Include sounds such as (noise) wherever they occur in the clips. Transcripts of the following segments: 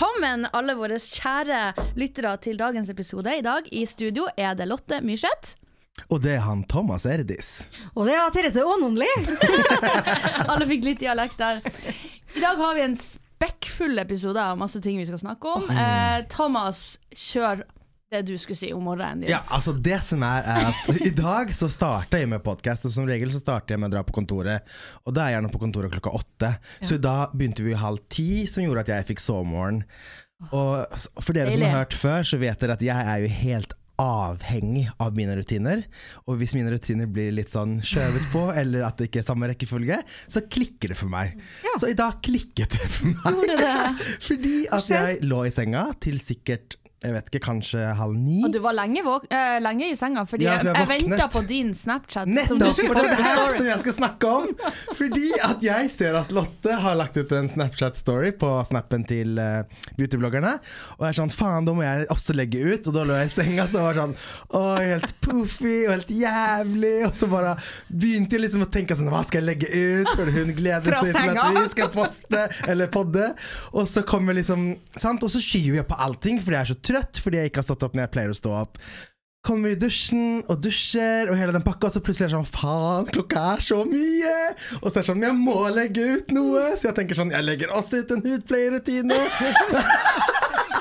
Velkommen, alle våre kjære lyttere, til dagens episode. I dag i studio er det Lotte Myrseth. Og det er han Thomas Erdis. Og det er Therese Aanonli. (laughs) Alle fikk litt dialekt der. I dag har vi en spekkfull episode av masse ting vi skal snakke om. Eh, Thomas, kjør det du skulle si om morgenen din. Ja, altså det som er, er at (laughs) I dag så starter jeg med podkast, og som regel så starter jeg med å dra på kontoret. Og da er jeg gjerne på kontoret klokka åtte. Så da begynte vi halv ti, som gjorde at jeg fikk sovemorgen. Og for dere som har hørt før, så vet dere at jeg er jo helt avhengig av mine rutiner. Og hvis mine rutiner blir litt sånn skjøvet på, (laughs) eller at det ikke er samme rekkefølge, så klikker det for meg. Så i dag klikket det for meg. Det? (laughs) Fordi at jeg lå i senga til sikkert jeg vet ikke, kanskje halv ni. Og du var lenge, eh, lenge i senga, fordi Ja, for jeg, jeg jeg venta på din Snapchat. som du Nettopp! skulle For det er her som jeg skal snakke om. Fordi at jeg ser at Lotte har lagt ut en Snapchat-story på snappen til uh, beautybloggerne. Og jeg er sånn faen, da må jeg også legge ut. Og da lå jeg i senga så var sånn Å, helt poofy og helt jævlig. Og så bare begynte jeg liksom å tenke sånn Hva skal jeg legge ut? For hun gleder seg til at vi skal poste eller podde. Og så kommer liksom Sant? Og så skyver jeg på allting fordi jeg er så trøtt fordi jeg ikke har stått opp når jeg pleier å stå opp. Kommer i dusjen og dusjer og hele den pakka, og så plutselig er det sånn Faen, klokka er så mye! Og så er det sånn Jeg må legge ut noe! Så jeg tenker sånn Jeg legger også ut en hudpleierrutine. (laughs)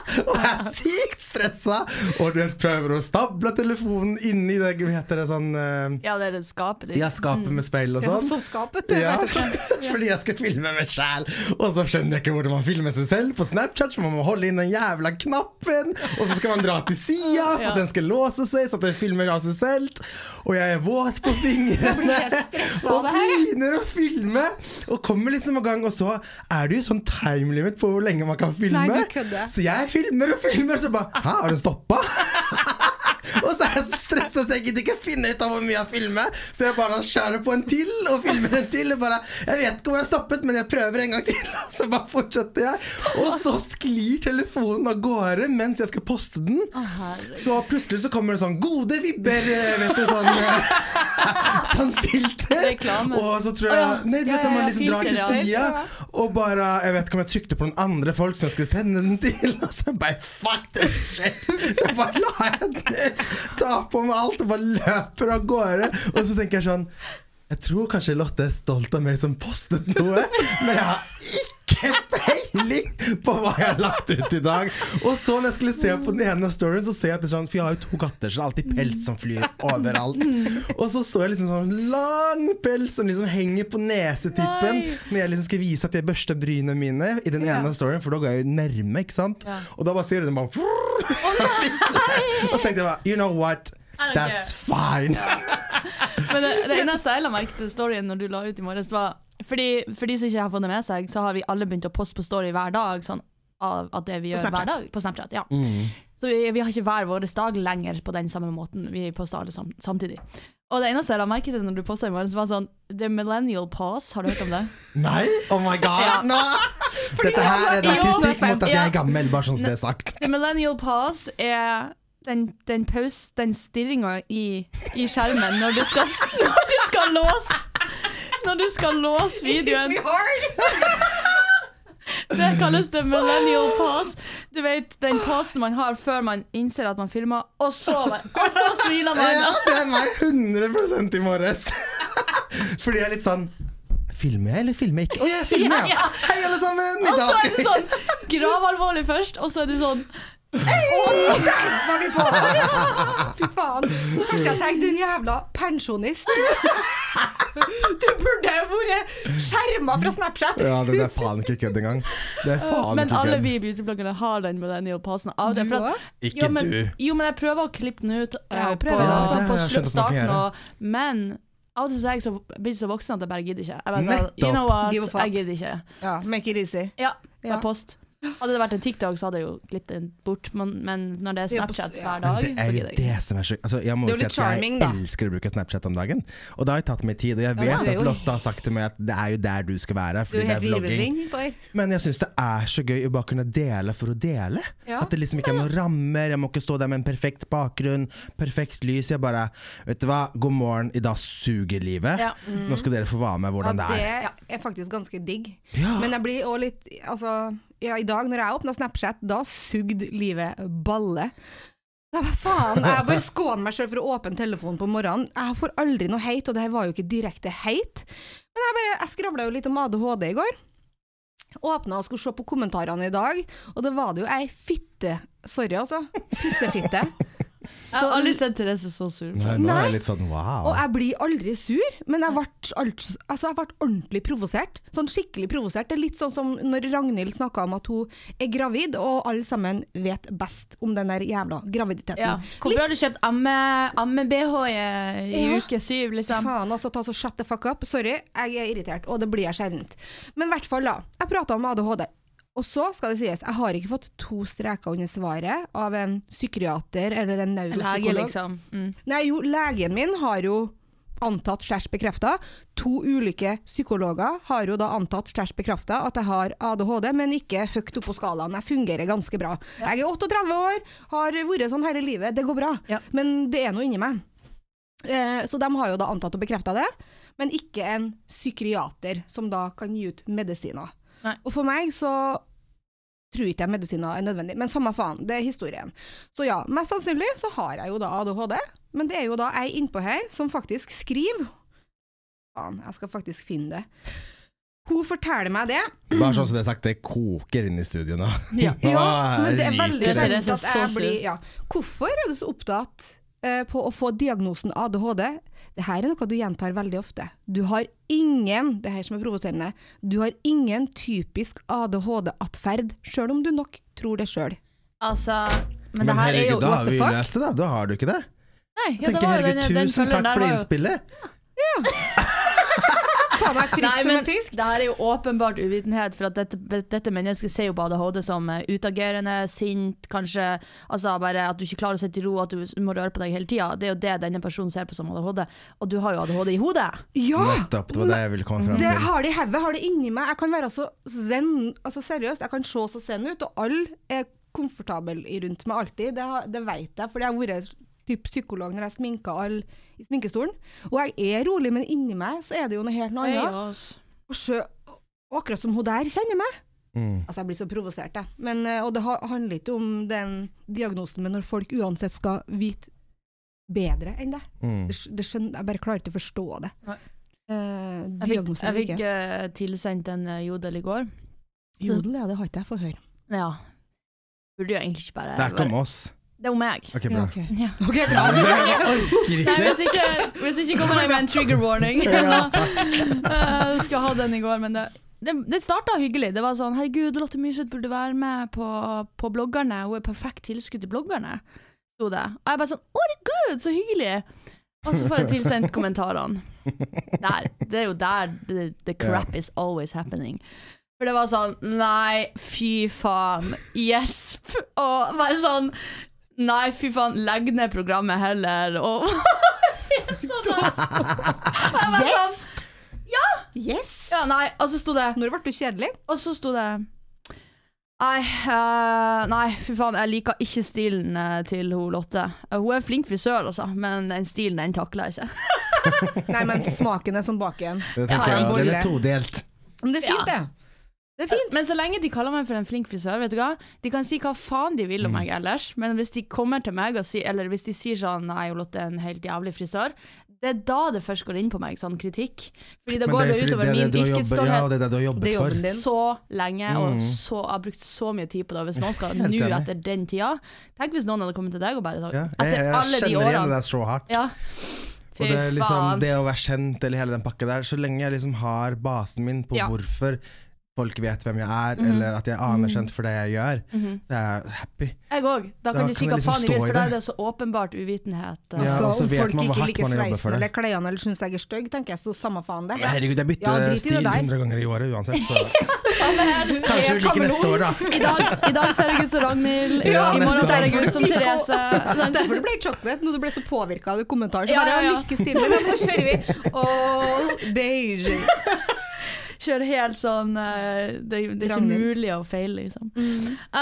(laughs) og jeg er sykt stressa! Og du prøver å stable telefonen inni det heter det sånn uh, Ja, det er det skapet ditt. Ja, skapet med speil og sånn. Så skapet det, Ja, (laughs) fordi jeg skal filme meg sjæl. Og så skjønner jeg ikke hvordan man filmer seg selv på Snapchat, for man må holde inn den jævla knappen. Og så skal man dra til sida for Ja. at den skal låse seg, så at den filmer av seg selv. Og jeg er våt på (laughs) fingrene og begynner å filme. Og kommer liksom i gang, og så er det jo sånn time limit på hvor lenge man kan filme. Nei. Så jeg filmer og filmer, og så bare Hæ, har den stoppa? (laughs) Og så er jeg så stressa at jeg gidder ikke finne ut av hvor mye jeg filmer. Så jeg bare skjærer på en til og filmer en til. Og bare, jeg vet ikke hvor jeg har stoppet, men jeg prøver en gang til. (laughs) Og så bare fortsetter jeg. Og så sklir telefonen av gårde mens jeg skal poste den. Så plutselig så kommer det sånn 'gode vibber', vet du, sånn (laughs) (laughs) Sånn filter. Reklame. Og så tror jeg ja. Nei, du vet når man liksom drar til ja. sida, og bare Jeg vet ikke om jeg trykte på noen andre folk som jeg skulle sende den til, og så bare fuck this shit. Så bare la jeg den tar på meg alt og bare løper av gårde. Og så tenker jeg sånn Jeg tror kanskje Lotte er stolt av meg som postet noe, men jeg har ikke peiling på hva jeg har lagt ut i dag. Og så når jeg skulle se på den ene storyen, så ser jeg at det er sånn For jeg har jo to katter, så det er alltid pels som flyr overalt. Og så så jeg liksom sånn lang pels som liksom henger på nesetippen Nei. når jeg liksom skal vise at jeg børster brynene mine i den ene storyen, for da går jeg jo nærme, ikke sant? Ja. Og da bare du den bare (laughs) Og så tenkte jeg bare You know what? That's fine. (laughs) (laughs) Men det, det eneste jeg la merke til storyen når du la ut i morges, var fordi, For de som ikke har fått det med seg, så har vi alle begynt å poste på story hver dag. Sånn av at det vi gjør hver dag på Snapchat. Ja. Mm. Så vi, vi har ikke hver vår dag lenger på den samme måten. Vi poster alle sam samtidig. Og det eneste jeg la merke til når du posta i morges, var sånn The millennial pause. Har du hørt om det? (laughs) Nei? Oh my god! Ja. No. Dette her er da kritikk mot at jeg er gammel, bare sånn som det er sagt. The millennial pause er den, den pause, den stirringa i, i skjermen når du skal, når du skal låse Når du skal låse videoen. Det kalles the millennial pause. Du vet den pausen man har før man innser at man filmer, og så, og så smiler Ja, det er meg 100 i morges. Fordi jeg er litt sånn Filmer jeg, eller filmer jeg ikke? Å, jeg filmer, Ja, ja! Hei, alle sammen! I Og så er det sånn gravalvorlig først, og så er det sånn Var vi på Fy faen. Først jeg tenkte den jævla pensjonist. Du burde vært skjerma fra Snapchat. Ja, det er faen ikke kødd engang. Det er faen Men ikke alle kødd. vi beautybloggerne har den millennial-posen av det. Du for at- Ikke jo, men, du. Jo, men jeg prøver å klippe den ut eh, jeg på, prøver det altså, på Det jeg skjønt slutt, at man kan starten. Og, men av og til så er jeg så, så voksen at jeg bare gidder ikke. Jeg bare sånn, Nettopp. you know what, Give a fuck. jeg gidder ikke. Ja, make it easy. Ja, bare er post. Hadde det vært en TikTok, så hadde jeg jo klippet den bort, men, men når det er Snapchat ja. hver Men dag, det er jo det som er så altså, Jeg må jo si at charming, jeg da. elsker å bruke Snapchat om dagen. Og det har jo tatt meg tid, og jeg vet Ja, at. Lotte har sagt til meg at det er jo der du skal være, Du fordi det er vlogging. Men jeg syns det er så gøy å bare kunne dele for å dele. Ja. At det liksom ikke er noen rammer, jeg må ikke stå der med en perfekt bakgrunn, perfekt lys. Jeg bare Vet du hva, god morgen, i dag suger livet. Ja. Nå skal dere få være med Ja, hvordan det er. det er faktisk ganske digg. Ja. Men jeg blir òg litt Altså, ja, i dag når jeg åpna Snapchat, da sugde livet balle. Ja, hva faen, jeg bare skåner meg sjøl for å åpne telefonen på morgenen. Jeg får aldri noe heit, og det her var jo ikke direkte heit. Men jeg, bare, jeg skravla jo litt om ADHD i går. Åpna og skulle se på kommentarene i dag, og det var det jo ei fitte Sorry, altså. Pissefitte. Jeg har aldri sett Therese så sur. Nei, nå er jeg litt sånn wow. Og jeg blir aldri sur, men jeg ble, alt, altså jeg ble ordentlig provosert. Sånn skikkelig provosert. Det er litt sånn som når Ragnhild snakka om at hun er gravid, og alle sammen vet best om den der jævla graviditeten. Ja. Hvorfor har du kjøpt amme- amme-BH i, i Ja. uke syv, liksom? Faen, altså ta så shut the fuck up. Sorry, jeg er irritert, og det blir jeg sjelden. Men i hvert fall, da. Jeg prata om ADHD. Og så skal det sies, jeg har ikke fått to streker under svaret av en psykiater eller en Lege, neuropsykolog. liksom. Mm. Nei, jo, legen min har jo antatt slash bekrefta. To ulike psykologer har jo da antatt slash bekrefta at jeg har ADHD, men ikke høyt opp på skalaen. Jeg fungerer ganske bra. Jeg er 38 år, har vært sånn hele livet, det går bra. Ja. Men det er noe inni meg. Eh, så de har jo da antatt og bekrefta det, men ikke en psykiater som da kan gi ut medisiner. Nei. Og for meg så tror ikke jeg medisiner er nødvendig, men samme faen, det er historien. Så ja, mest sannsynlig så har jeg jo da ADHD, men det er jo da ei innpå her som faktisk skriver Faen, jeg skal faktisk finne det. Hun forteller meg det. Bare sånn som det er sagt, det koker inn i studio nå. Ja. (laughs) Ja, men det er veldig sjelden at jeg blir ja. Hvorfor er du så opptatt uh, på å få diagnosen ADHD? Det her er noe du gjentar veldig ofte. Du har ingen, det her som er provoserende, du har ingen typisk ADHD-atferd, sjøl om du nok tror det sjøl. Altså Men, Men det her er jo herregud, da har vi lest det, da. Da har du ikke det. Nei, ja, Tenker, det var herregud, den- den tusen den takk for innspillet. jo- innspillet. (laughs) (laughs) Faen meg frisk Nei, som men en fisk. det her er jo åpenbart uvitenhet, for at dette, dette mennesket ser jo på ADHD som eh, utagerende, sint, kanskje altså bare at du ikke klarer å sitte i ro, at du må røre på deg hele tida. Det er jo det denne personen ser på som ADHD, og du har jo ADHD i hodet. Ja! Nettopp, det var det jeg ville komme fram Det har det i hodet, har det inni meg. Jeg kan være så zen, altså seriøst, jeg kan se så zen ut, og alle er komfortable rundt meg alltid. Det, det vet jeg, for jeg har vært typ psykolog når jeg sminka alle i sminkestolen. Og jeg er rolig, men inni meg så er det jo noe helt annet. ass. Og, sjø, akkurat som hun der kjenner meg. Mm. Altså, jeg blir så provosert, jeg. Men, eh, og det handler ikke om den diagnosen, men når folk uansett skal vite bedre enn det. Mm. det, det skjønner, jeg bare klarer ikke å forstå det. Nei. Eh, Jeg fikk, jeg fikk ikke. eh, tilsendt en eh, jodel i går. Jodel, ja, det har ikke jeg fått høre. Ja. Burde jo egentlig ikke bare Det er ikke om oss. Det er om meg. Ok, Ja, bra. Ja. Okay, bra. Jeg orker Nei, hvis ikke, hvis ikke kommer jeg med en trigger warning. Jeg skulle ha den i går, men det, det, det starta hyggelig. Det var sånn 'herregud, Lotte Myrseth burde være med på, på bloggerne', hun er perfekt tilskudd til bloggerne, sto det. Og jeg bare sånn 'å herregud, så hyggelig'. Og så får jeg tilsendt kommentarene. Der, det er jo der the, the crap is always happening. For det var sånn Nei, fy faen. Gjesp. Og bare sånn Nei, fy faen, legg ned programmet heller. Og (laughs) (laughs) sånn der. Og Ja! Yes! Ja, nei, og så sto det Når ble du kjedelig? Og så sto det Nei, uh, nei, fy faen, jeg liker ikke stilen uh, til hun Lotte. Uh, hun er flink frisør, altså, men den stilen den takler jeg ikke. (laughs) Nei, men smaken er som baken. Det Ja, bolle. er todelt. Men det er fint, Ja. det. Det er fint. Men så lenge de kaller meg for en flink frisør, vet du hva? De kan si hva faen de vil om meg ellers, men hvis de kommer til meg og sier Eller hvis de sier sånn Nei, Lotte er en helt jævlig frisør, det er da det først går inn på meg, sånn kritikk. Fordi det Men går det det, er utover det er min det yrkesstolthet Ja, det er det du har jobbet er for. jobben din. så lenge, og Mm. så, jeg har brukt så mye tid på det. Hvis noen skal nå etter den tida Tenk hvis noen hadde kommet til deg og bare sagt Ja, jeg, Etter jeg alle de kjenner igjen det årene. der så hardt. Ja. Og det, er liksom, faen. det å være kjent eller hele den pakka der, så lenge jeg liksom har basen min på Ja. hvorfor folk vet hvem jeg er, Mhm. eller at jeg er anerkjent for det jeg gjør, Mhm. så er jeg happy. Jeg òg. Da Da kan de si hva liksom faen de vil, for da det. er det så åpenbart uvitenhet. Ja, så og så om vet folk man hvor ikke liker sveisen eller klærne eller syns jeg er stygg, tenker jeg så samme faen det. Herregud, jeg bytter Ja, stil der. 100 ganger i året uansett, så (laughs) kanskje du liker neste år, da. I dag, I dag ser jeg ut som Ragnhild, Ja, i morgen ser jeg ut som Therese. Derfor det ble chocolate, når du ble så påvirka av kommentaren. Så bare, ja, ja, ja. lykke til med det, nå da kjører vi. all beige. (laughs) Kjører helt sånn uh, Det, det er ikke mulig å feile, liksom.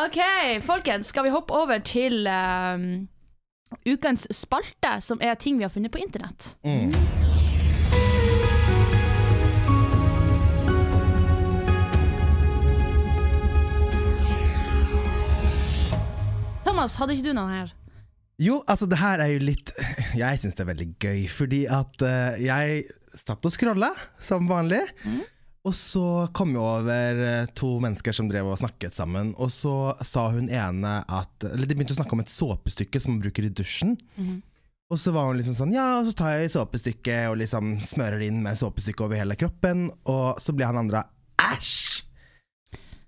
OK, folkens. Skal vi hoppe over til eh, ukens spalte, som er ting vi har funnet på internett? Mm. Thomas, hadde ikke du noe her? Jo, altså det her er jo litt Jeg syns det er veldig gøy, fordi at uh, jeg satt og scrolla, som vanlig. Mhm. Og så kom jeg over eh, to mennesker som drev og snakket sammen, og så sa hun ene at Eller de begynte å snakke om et såpestykke som man bruker i dusjen. Mhm. Og så var hun liksom sånn Ja, og så tar jeg såpestykket og liksom smører det inn med såpestykke over hele kroppen, og så ble han andre æsj!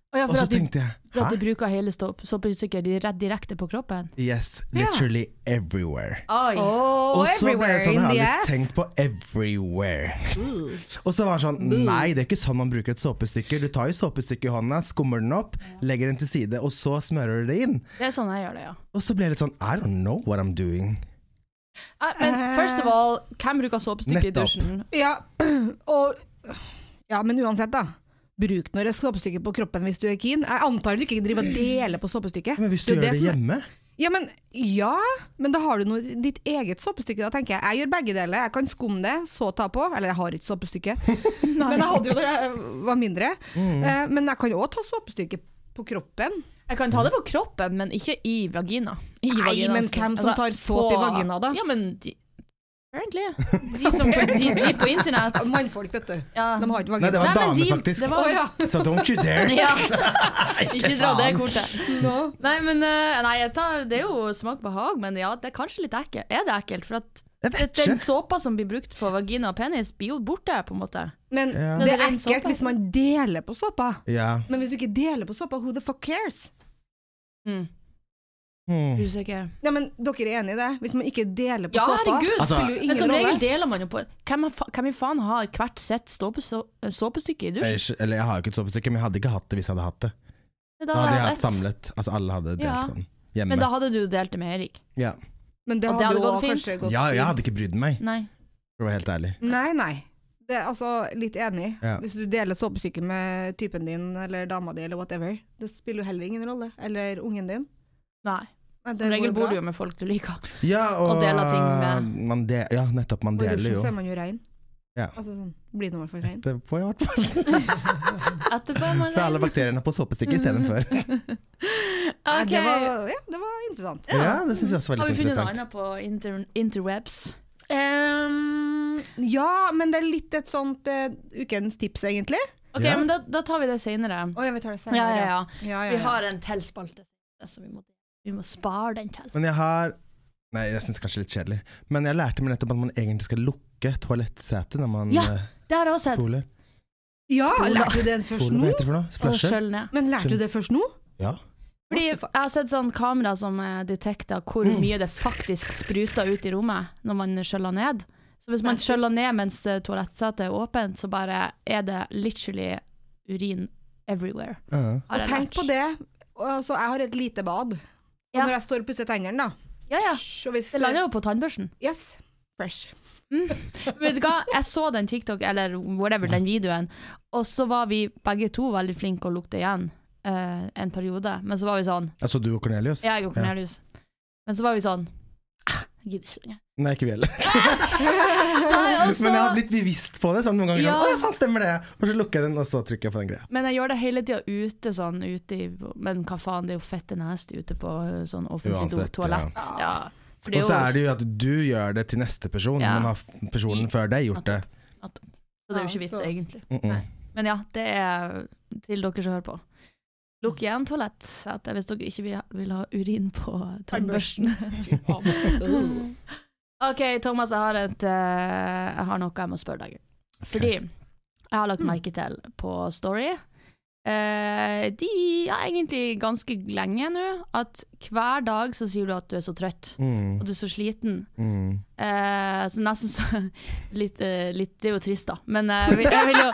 Ja, Og så tenkte jeg for at du bruker hele såpestykker direkte på kroppen? Yes, literally everywhere. Oi. Oh, Og så ble jeg sånn, jeg har aldri tenkt på everywhere. Og så var det sånn, nei det er ikke sånn man bruker et såpestykke. Du tar jo såpestykket i hånda, skummer den opp, legger den til side, og så smører du det inn. Det er sånn jeg gjør det, ja. Og så ble jeg litt sånn, I don't know what I'm doing. Uh, Men first of all, hvem bruker såpestykke i dusjen? Ja, (clears throat) og Ja, men uansett, da. Bruk noe såpestykke på kroppen hvis du er keen. Jeg antar du ikke driver og deler på såpestykket. Men hvis du Det er gjør det er- hjemme Ja, men, ja, men da har du noe, ditt eget såpestykke. Da tenker jeg jeg gjør begge deler. Jeg kan skumme det, så ta på. Eller jeg har ikke såpestykke, (laughs) men jeg hadde jo da jeg var mindre. Mm. Uh, men jeg kan jo òg ta såpestykke på kroppen. Jeg kan ta det på kroppen, men ikke i vagina. I Nei, vagina, men altså. hvem som tar såpe i vagina, da? Ja, men de, Apparently. (laughs) De som på, de, de på internett. Mannfolk, vet du. Ja. De har ikke Nei, det var Nei, dame, de- faktisk. var- Oh, ja. Så don't you dare. (laughs) Ja. (laughs) Ikke dra det kortet. No. Nei, men eh, nei, jeg tar, det er jo smak behag, men ja, det er kanskje litt ekkelt. Er det ekkelt? For at den såpa som blir brukt på vagina og penis, blir jo borte, på en måte. Men Ja. det er ekkelt hvis man deler på såpa. Ja. Men hvis du ikke deler på såpa, who the fuck cares? Mm. Hmm. Usikker. Ja, men dere er enig i det? Hvis man ikke deler på Ja, såpa, herregud. det Altså- spiller jo Men som regel deler man jo på Hvem, hvem i faen har hvert sitt såpe- såpestykke i dusjen? Jeg, Eller jeg har jo ikke et såpestykke, men jeg hadde ikke hatt det hvis jeg hadde hatt det. Da Da hadde jeg hatt samlet. Altså alle hadde delt Ja. på den. Hjemme. Men da hadde du delt det med Erik. ja. Men det hadde, det hadde jo gått fint. gått ja, jeg hadde ikke brydd meg, Nei. for å være helt ærlig. Nei, nei. Det er altså litt enig. Ja. Hvis du deler såpestykket med typen din eller dama di eller whatever, det spiller jo heller ingen rolle. Eller ungen din. Nei. Nei, Som regel bor bra. du jo med folk du liker. Ja, og, Og deler ting med- man de, Ja, nettopp. Man Og i deler jo. så er man jo rein. Ja. Altså sånn, blir det i hvert fall rein. Etterpå i hvert fall. (laughs) Etterpå er man Så alle bakteriene på såpestykket istedenfor. okay. (laughs) Ok. Det var, ja, det var interessant. Ja, det syns jeg også var Har vi funnet noe interessant. annet på inter interwebs? Um, ja, men det er litt et sånt uh, ukens tips, egentlig. Ok, Ja. men da, da tar vi det senere. Oh, ja, vi tar det senere. Ja, ja, ja. ja, ja, Vi har en til spalte, så vi må, vi må spare den til. Men jeg har Nei, jeg syns kanskje litt kjedelig. Men jeg lærte meg nettopp at man egentlig skal lukke toalettsetet når man Ja, eh, Det har jeg også sett. spoler. Ja, Spola. lærte du det først Spoler, nå? ned. Men lærte du det først nå? Ja. Fordi jeg har sett sånn kamera som eh, detekter hvor Mm. mye det faktisk spruter ut i rommet når man skjøller ned. Så hvis man skjøller ned mens eh, toalettsetet er åpent, så bare er det literally urin everywhere. Uh -huh. Og tenk på det. Altså, jeg har et lite bad. Og Ja. når jeg står og pusser tennene, da Ja, ja. Hysj, hvis, Det lander jo på tannbørsten. Yes. Fresh. Vet du hva, jeg så den TikTok, eller whatever, den videoen, og så var vi begge to veldig flinke å lukte igjen uh, en periode. Men så var vi sånn, Altså du og Cornelius? jeg og Cornelius. Men så var vi sånn, gidder ikke lenger. Nei, ikke vi heller. (laughs) også... (laughs) Men jeg har blitt bevisst på det. Sånn noen ganger Ja. sånn, Å faen, stemmer det! Og så lukker jeg den, og så trykker jeg på den greia. Men jeg gjør det hele tida ute, sånn ute i Men hva faen, det er jo fette nasty ute på uh, sånn offentlig Uansett, toalett. Ja. Og så er det jo at du gjør det til neste person, Ja. men har personen før deg gjort det? Så det er jo ikke vits, egentlig. Mm -mm. Men ja, det er til dere som hører på. Lukk igjen toalettsetet hvis dere ikke vil, ha urin på tannbørsten. (laughs) (laughs) OK, Thomas, jeg har, et, eh, jeg har noe jeg må spørre deg. Fordi jeg har lagt merke til på Story eh, De er egentlig ganske lenge nå at hver dag så sier du at du er så trøtt Mm. og du er så sliten. Mm. Eh, så nesten så (laughs) litt, litt, Det er jo trist, da. Men jeg vil, jeg vil jo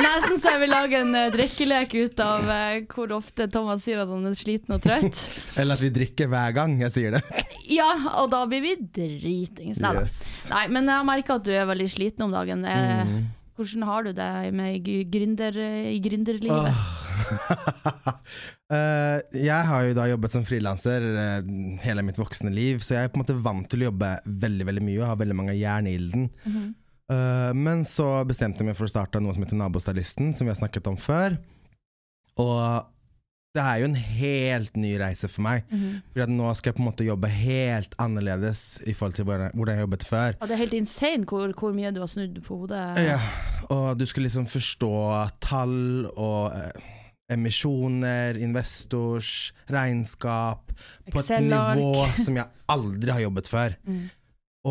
Nesten så jeg vil lage en eh, drikkelek ut av eh, hvor ofte Thomas sier at han er sliten og trøtt. Eller at vi drikker hver gang jeg sier det. Ja, og da blir vi dritings. Nei da. Yes. Nei, men jeg har merka at du er veldig sliten om dagen. Eh, Mm. Hvordan har du det med gründer, i gründerlivet? (laughs) Eh, jeg har jo da jobbet som frilanser eh, hele mitt voksne liv, så jeg er på en måte vant til å jobbe veldig veldig mye og har veldig mange jern i ilden. Eh, men så bestemte jeg meg for å starte noe som heter Nabostylisten, som vi har snakket om før. Og det er jo en helt ny reise for meg. Mhm. For at nå skal jeg på en måte jobbe helt annerledes i forhold til hvordan hvordan jeg har jobbet før. Ja, det er helt insane hvor, hvor mye du har snudd på hodet. Ja, og du skal liksom forstå tall og eh, emisjoner, investors, regnskap på et nivå som jeg aldri har jobbet før. Mm.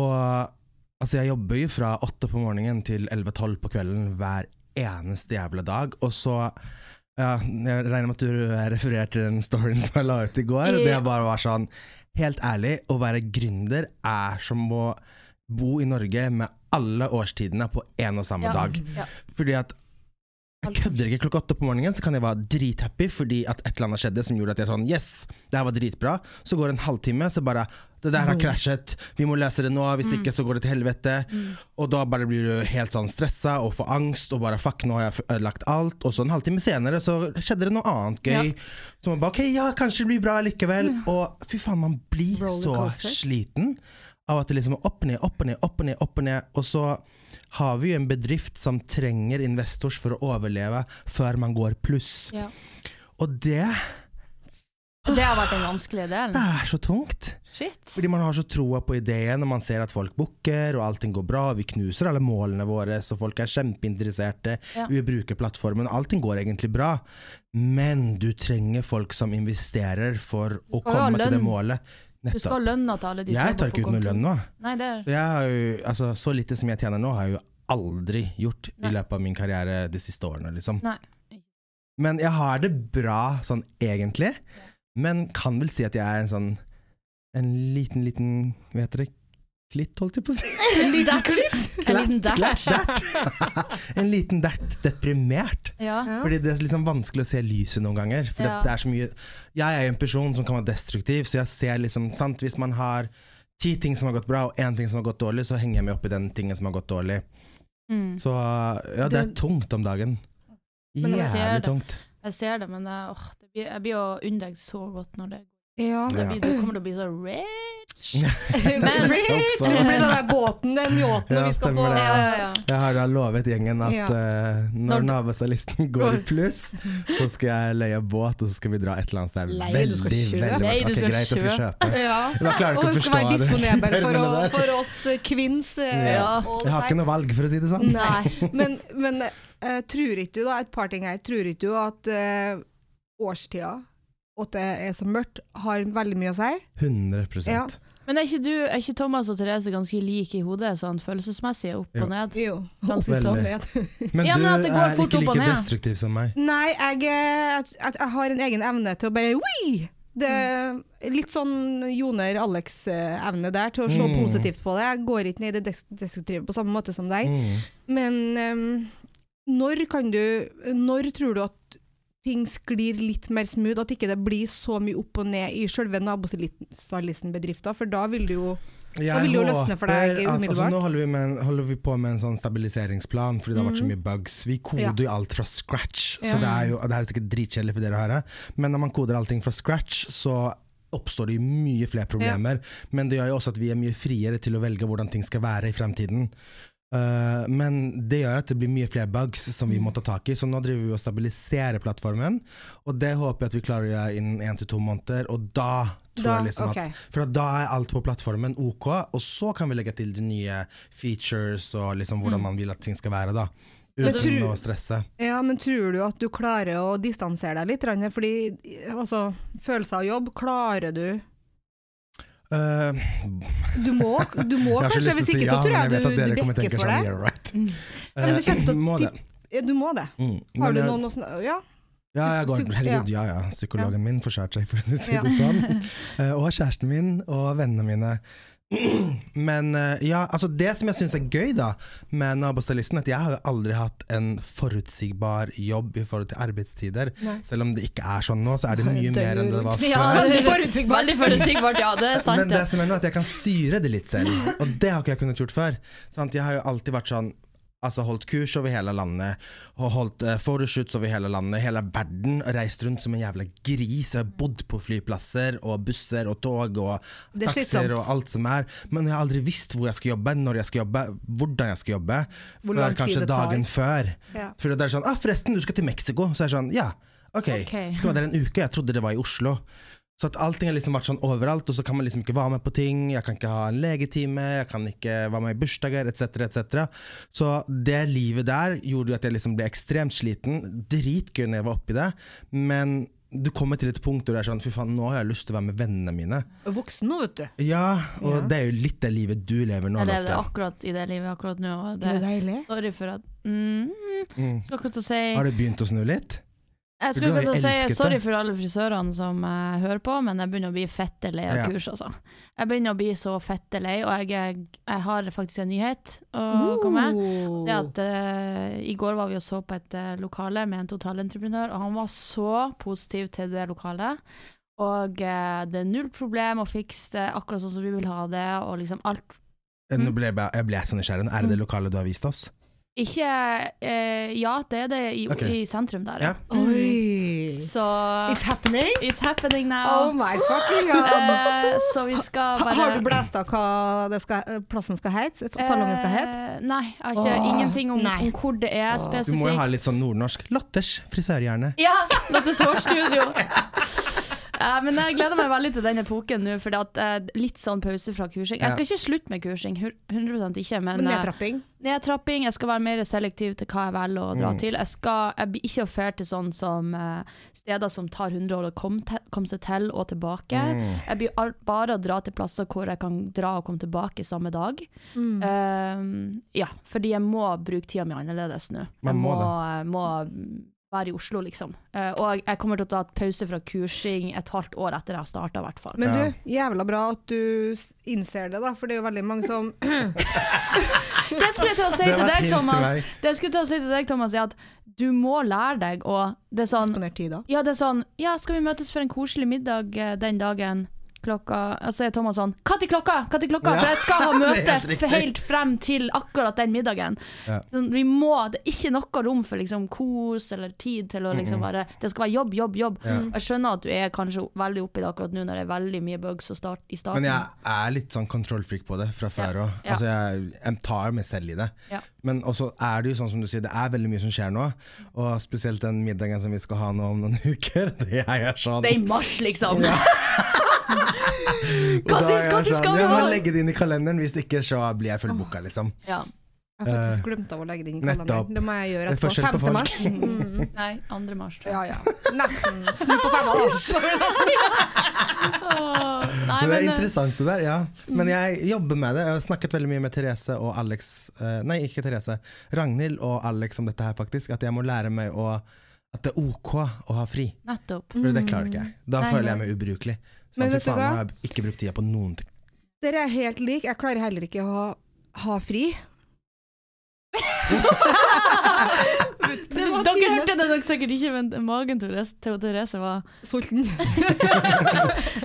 Og altså, jeg jobber jo fra åtte på morgenen til 11-12 på kvelden hver eneste jævla dag, og så ja, jeg regner med at du refererte til den storyen som jeg la ut i går. Det er bare var sånn Helt ærlig, å være gründer er som å bo i Norge med alle årstidene på én og samme Ja. dag. Ja. Fordi at jeg kødder ikke klokka åtte på morgenen, så kan jeg være drithappy fordi at et eller annet skjedde som gjorde at jeg sånn Yes, det her var dritbra. Så går det en halvtime, så bare Det der har krasjet, vi må løse det nå, hvis ikke så går det til helvete. Og da bare blir du helt sånn stressa og får angst og bare fuck, nå har jeg ødelagt alt. Og så en halvtime senere så skjedde det noe annet gøy. Så man bare ok, ja, kanskje det blir bra likevel. Og fy faen, man blir så sliten av at det liksom er opp og ned, opp og ned, opp ned, opp ned. Og så har vi jo en bedrift som trenger investors for å overleve før man går pluss. Ja. Og det Det har vært den vanskelige delen. er så tungt. Shit. Fordi man har så troa på ideen, og man ser at folk booker, og allting går bra. Vi knuser alle målene våre, så folk er kjempeinteresserte. Ja. Vi bruker plattformen. Allting går egentlig bra. Men du trenger folk som investerer for å komme til det målet. målet. Du skal ha Nettopp. lønna til alle de Jeg tar ikke ut noe lønn nå. Nei, det er Så, jo, altså, så lite som jeg tjener nå, har jeg jo aldri gjort Nei. i løpet av min karriere de siste årene, liksom. Nei. Men jeg har det bra sånn egentlig, men kan vel si at jeg er en sånn en liten, liten Hva heter det? Klitt, holdt jeg på å si. (laughs) En liten dert. En liten Klatt, dert. (laughs) en liten dert deprimert. Ja. Fordi det er liksom vanskelig å se lyset noen ganger. For Ja. det er så mye Jeg er jo en person som kan være destruktiv, så jeg ser liksom sant, Hvis man har ti ting som har gått bra, og én ting som har gått dårlig, så henger jeg meg opp i den tingen som har gått dårlig. Mm. Så ja, det er tungt om dagen. Jævlig tungt. Jeg ser det, men jeg, åh, det blir, jeg blir å unne deg så godt når det Ja. det blir, Du kommer til å bli så rich. (laughs) Men Rich! Det blir den der båten, den yachten, Ja, vi skal på. Ja, ja. Jeg har da lovet gjengen at Ja. eh, når Når- nabostylisten går i pluss, så skal jeg leie båt, og så skal vi dra et eller annet sted Leie, veldig, du skal veldig Leie, du skal greit, jeg skal kjøpe. kjøpe. Ja. Jeg klarer Og ikke å det skal være forstå det. disponibel for, (laughs) å, termene der. for oss eh, kvinns. Uh, Ja. Jeg har ikke noe valg, for å si det sånn. Nei. Men, men eh, tror ikke du, da, et par ting her, tror ikke du at uh, årstida, og at det er så mørkt, har veldig mye å si? 100 Ja. Men er ikke, du, er ikke Thomas og Therese ganske like i hodet, sånn følelsesmessig, opp Jo. og ned? Jo. Ganske sånn. (laughs) Men Ja, du men at det går er ikke like destruktiv som meg. Nei, jeg, jeg, jeg har en egen evne til å bare Wii! Det er litt sånn Joner Alex-evne der, til å se Mm. positivt på det. Jeg går ikke ned i det des- destruktive på samme måte som deg. Mm. Men ehm, når kan du Når tror du at ting sklir litt mer smooth? At ikke det blir så mye opp og ned i selve nabostylisten-bedrifta? For da vil det jo Jeg vil jo løsne for deg at- umiddelbart. Altså, nå holder vi, med, holder vi på med en sånn stabiliseringsplan fordi det har vært så Mhm. mye bugs. Vi koder Ja. jo alt fra scratch, Ja. så det er jo det er sikkert dritkjedelig for dere å høre, men når man koder allting fra scratch, så oppstår det jo mye flere problemer. Men det gjør jo også at vi er mye friere til å velge hvordan ting skal være i fremtiden. Eh, men det gjør at det blir mye flere bugs som Mm. vi må ta tak i. Så nå driver vi og stabiliserer plattformen, og det håper jeg at vi klarer å gjøre innen én til to måneder. Og da tror Da, jeg liksom okay. at For da er alt på plattformen OK, og så kan vi legge til de nye features og liksom hvordan man vil at ting skal være, da. Mm. Uten tror- å stresse. Ja, men tror du at du klarer å distansere deg litt? Fordi altså, følelser av jobb, klarer du Eh, Du må, du må (laughs) jeg kanskje, hvis si ikke ja, så tror men jeg, vet du, du tenke for sånn, det. right. Men du Eh, kommer til må det. Ja, Du må det. Mm. Har Men du noen å sn- Ja. Ja, jeg går, herregud, ja ja. Psykologen min forskjærte seg, for å si det sånn. Uh, (laughs) og kjæresten min og vennene mine. (clears throat) Men eh, ja, altså det som jeg syns er gøy da med nabostylisten, at jeg har aldri hatt en forutsigbar jobb i forhold til arbeidstider. Nei. Selv om det ikke er sånn nå, så er det mye mer enn det var (laughs) før. Ja, Veldig forutsigbart. Veldig forutsigbart, ja. Det er sant, Men det det. som er nå, at jeg kan styre det litt selv, og det har ikke jeg kunnet gjort før. Sant? Jeg har jo alltid vært sånn Altså holdt kurs over hele landet, og holdt uh, over hele landet, hele verden, reist rundt som en jævla gris. Jeg har bodd på flyplasser og busser og tog og er taxier og alt som er. Men jeg har aldri visst hvor jeg skal jobbe, når jeg skal jobbe, hvordan jeg skal jobbe. Hvor før tid kanskje dagen før. Ja. For det er sånn ah, 'Forresten, du skal til Mexico.' Så er det sånn Ja, OK. okay. Skal være der en uke. Jeg trodde det var i Oslo. Så at allting har liksom vært sånn overalt, og så kan man liksom ikke være med på ting. Jeg kan ikke ha en legetime, jeg kan ikke være med i bursdager, etc., etc. Så det livet der gjorde at jeg liksom ble ekstremt sliten. Dritgøy når jeg var oppi det, men du kommer til et punkt hvor du er sånn Fy faen, nå har jeg lyst til å være med vennene mine. Voksen nå, vet du. Ja, og Ja. det er jo litt det livet du lever nå, Jeg lever akkurat i det livet akkurat nå. Og Det er deilig. sorry for at mm, Mm. Akkurat å si Har du begynt å snu litt? Jeg skulle elsket si det. sorry for alle frisørene som uh, hører på, men jeg begynner å bli fette lei av Ja. kurs, altså. Jeg begynner å bli så fette lei, og jeg, jeg har faktisk en nyhet å komme med. Det at uh, I går var vi og så på et eh, lokale med en totalentreprenør, og han var så positiv til det lokalet. Og det er null problem å fikse det akkurat sånn som vi vil ha det, og liksom alt. Mm. Nå Mm. ble jeg, jeg ble så nysgjerrig. Er det det lokalet du har vist oss? Ikke eh, Ja, det er det i, okay. i sentrum der, Ja. Mm. Oi. Så It's happening? It's happening now. Oh my fucking (laughs) god. Eh, så vi skal Ha- bare Har du blæst av hva det skal, plassen skal hete? Salongen skal hete? Eh, nei, jeg har ikke oh. ingenting om, om hvor det er spesifikt. Du må jo ha litt sånn nordnorsk. Latters frisørhjerne. Ja! Lottes hårstudio. (laughs) Eh, men jeg gleder meg veldig til den epoken nå, for litt sånn pause fra kursing. Jeg skal ikke slutte med kursing, hu- 100 ikke, men Men nedtrapping? nedtrapping? nedtrapping. Jeg skal være mer selektiv til hva jeg velger å dra Mm. til. Jeg, skal, jeg blir ikke offert til sånn som eh, steder som tar 100 år å komme kom seg til og tilbake. Mm. Jeg blir bare å dra til plasser hvor jeg kan dra og komme tilbake samme dag. Mm. Eh, ja, fordi jeg må bruke tida mi annerledes nå. Man Jeg må må være i Oslo, liksom. Eh, og jeg kommer til å ta et pause fra kursing et halvt år etter jeg har starta, i hvert fall. Men du, jævla bra at du innser det, da, for det er jo veldig mange som (clears throat) Det skulle jeg til å si til deg, Thomas. Det skulle jeg til å si til deg, Thomas, er at du må lære deg å Det er sånn tid, da. Ja, det er sånn Ja, skal vi møtes for en koselig middag eh, den dagen? Klokka Og så er Thomas sånn Når klokka? Når klokka? For jeg skal ha (laughs) møte helt helt frem til akkurat den middagen. Ja. Sånn, vi må Det er ikke noe rom for liksom kos eller tid til å liksom bare Det skal være jobb, jobb, jobb. Ja. Jeg skjønner at du er kanskje veldig oppi det akkurat nå når det er veldig mye bugs start, i starten. Men jeg er litt sånn kontrollfreak på det fra før òg. Ja. Altså jeg, jeg tar meg selv i det. Ja. Men også er det jo sånn som du sier, det er veldig mye som skjer nå. Og spesielt den middagen som vi skal ha nå om noen (laughs) uker. Det er jeg sånn Det er i mars, liksom! Da (laughs) Når er jeg skal sånn, ha? Jeg må legge det inn i kalenderen, hvis ikke så blir jeg fullbooka, liksom. Ja. Jeg har Eh, faktisk glemt av å legge det inn i kalenderen. Det må jeg gjøre er etterpå. 5. mars. Mm. Nei, 2. mars, tror jeg. Ja, ja. Nesten. Snu på femma, da. (laughs) Nei, Men det er eh, interessant det der, ja. Men jeg jobber med det. Jeg har snakket veldig mye med Therese og Alex eh, Nei, ikke Therese. Ragnhild og Alex om dette her, faktisk. At jeg må lære meg å At det er OK å ha fri. nettopp. For det klarer ikke jeg. Da Nei, føler jeg meg ubrukelig. Men Sånn, vet du hva? nå har jeg ikke brukt tida på noen ting. Dere er helt like. Jeg klarer heller ikke å ha, ha fri. (laughs) Det Dere hørte det nok sikkert ikke, men magen til Therese- var Sulten. (laughs)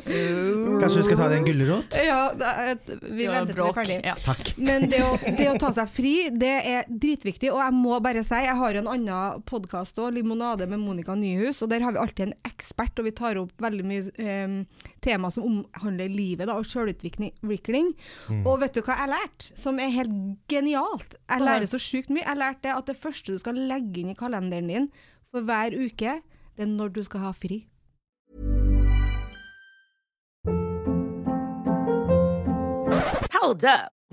Kanskje du skal ta deg en gulrot? Ja, det vi Det venter til vi er ferdig. Ja. Men det å, det å ta seg fri, det er dritviktig. Og jeg må bare si, jeg har jo en annen podkast òg, Limonade med Monica Nyhus. Og der har vi alltid en ekspert, og vi tar opp veldig mye um, tema som omhandler livet da, og sjølutvikling. Og vet du hva jeg har lært? Som er helt genialt. Jeg lærer så sjukt mye. Jeg lærte at det første du skal legge inn i kalenderen din for hver uke, det er når du skal ha fri. Hold up.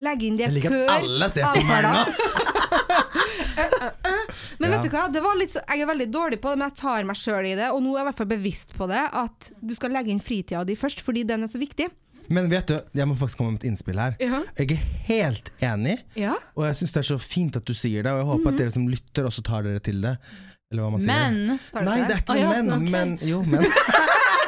Legg inn det Jeg liker før at alle ser på meg nå. (laughs) Men Ja. vet du hva, det så, jeg er veldig dårlig på det, men jeg tar meg sjøl i det. Og nå er jeg i hvert fall bevisst på det, at du skal legge inn fritida di først, fordi den er så viktig. Men vet du, jeg må faktisk komme med et innspill her. Ja. Jeg er helt enig, Ja. og jeg syns det er så fint at du sier det. Og jeg håper at dere som lytter, også tar dere til det. Eller hva man sier. Men Tar Nei, det er ikke noe noe ja, men, okay. men Jo, men.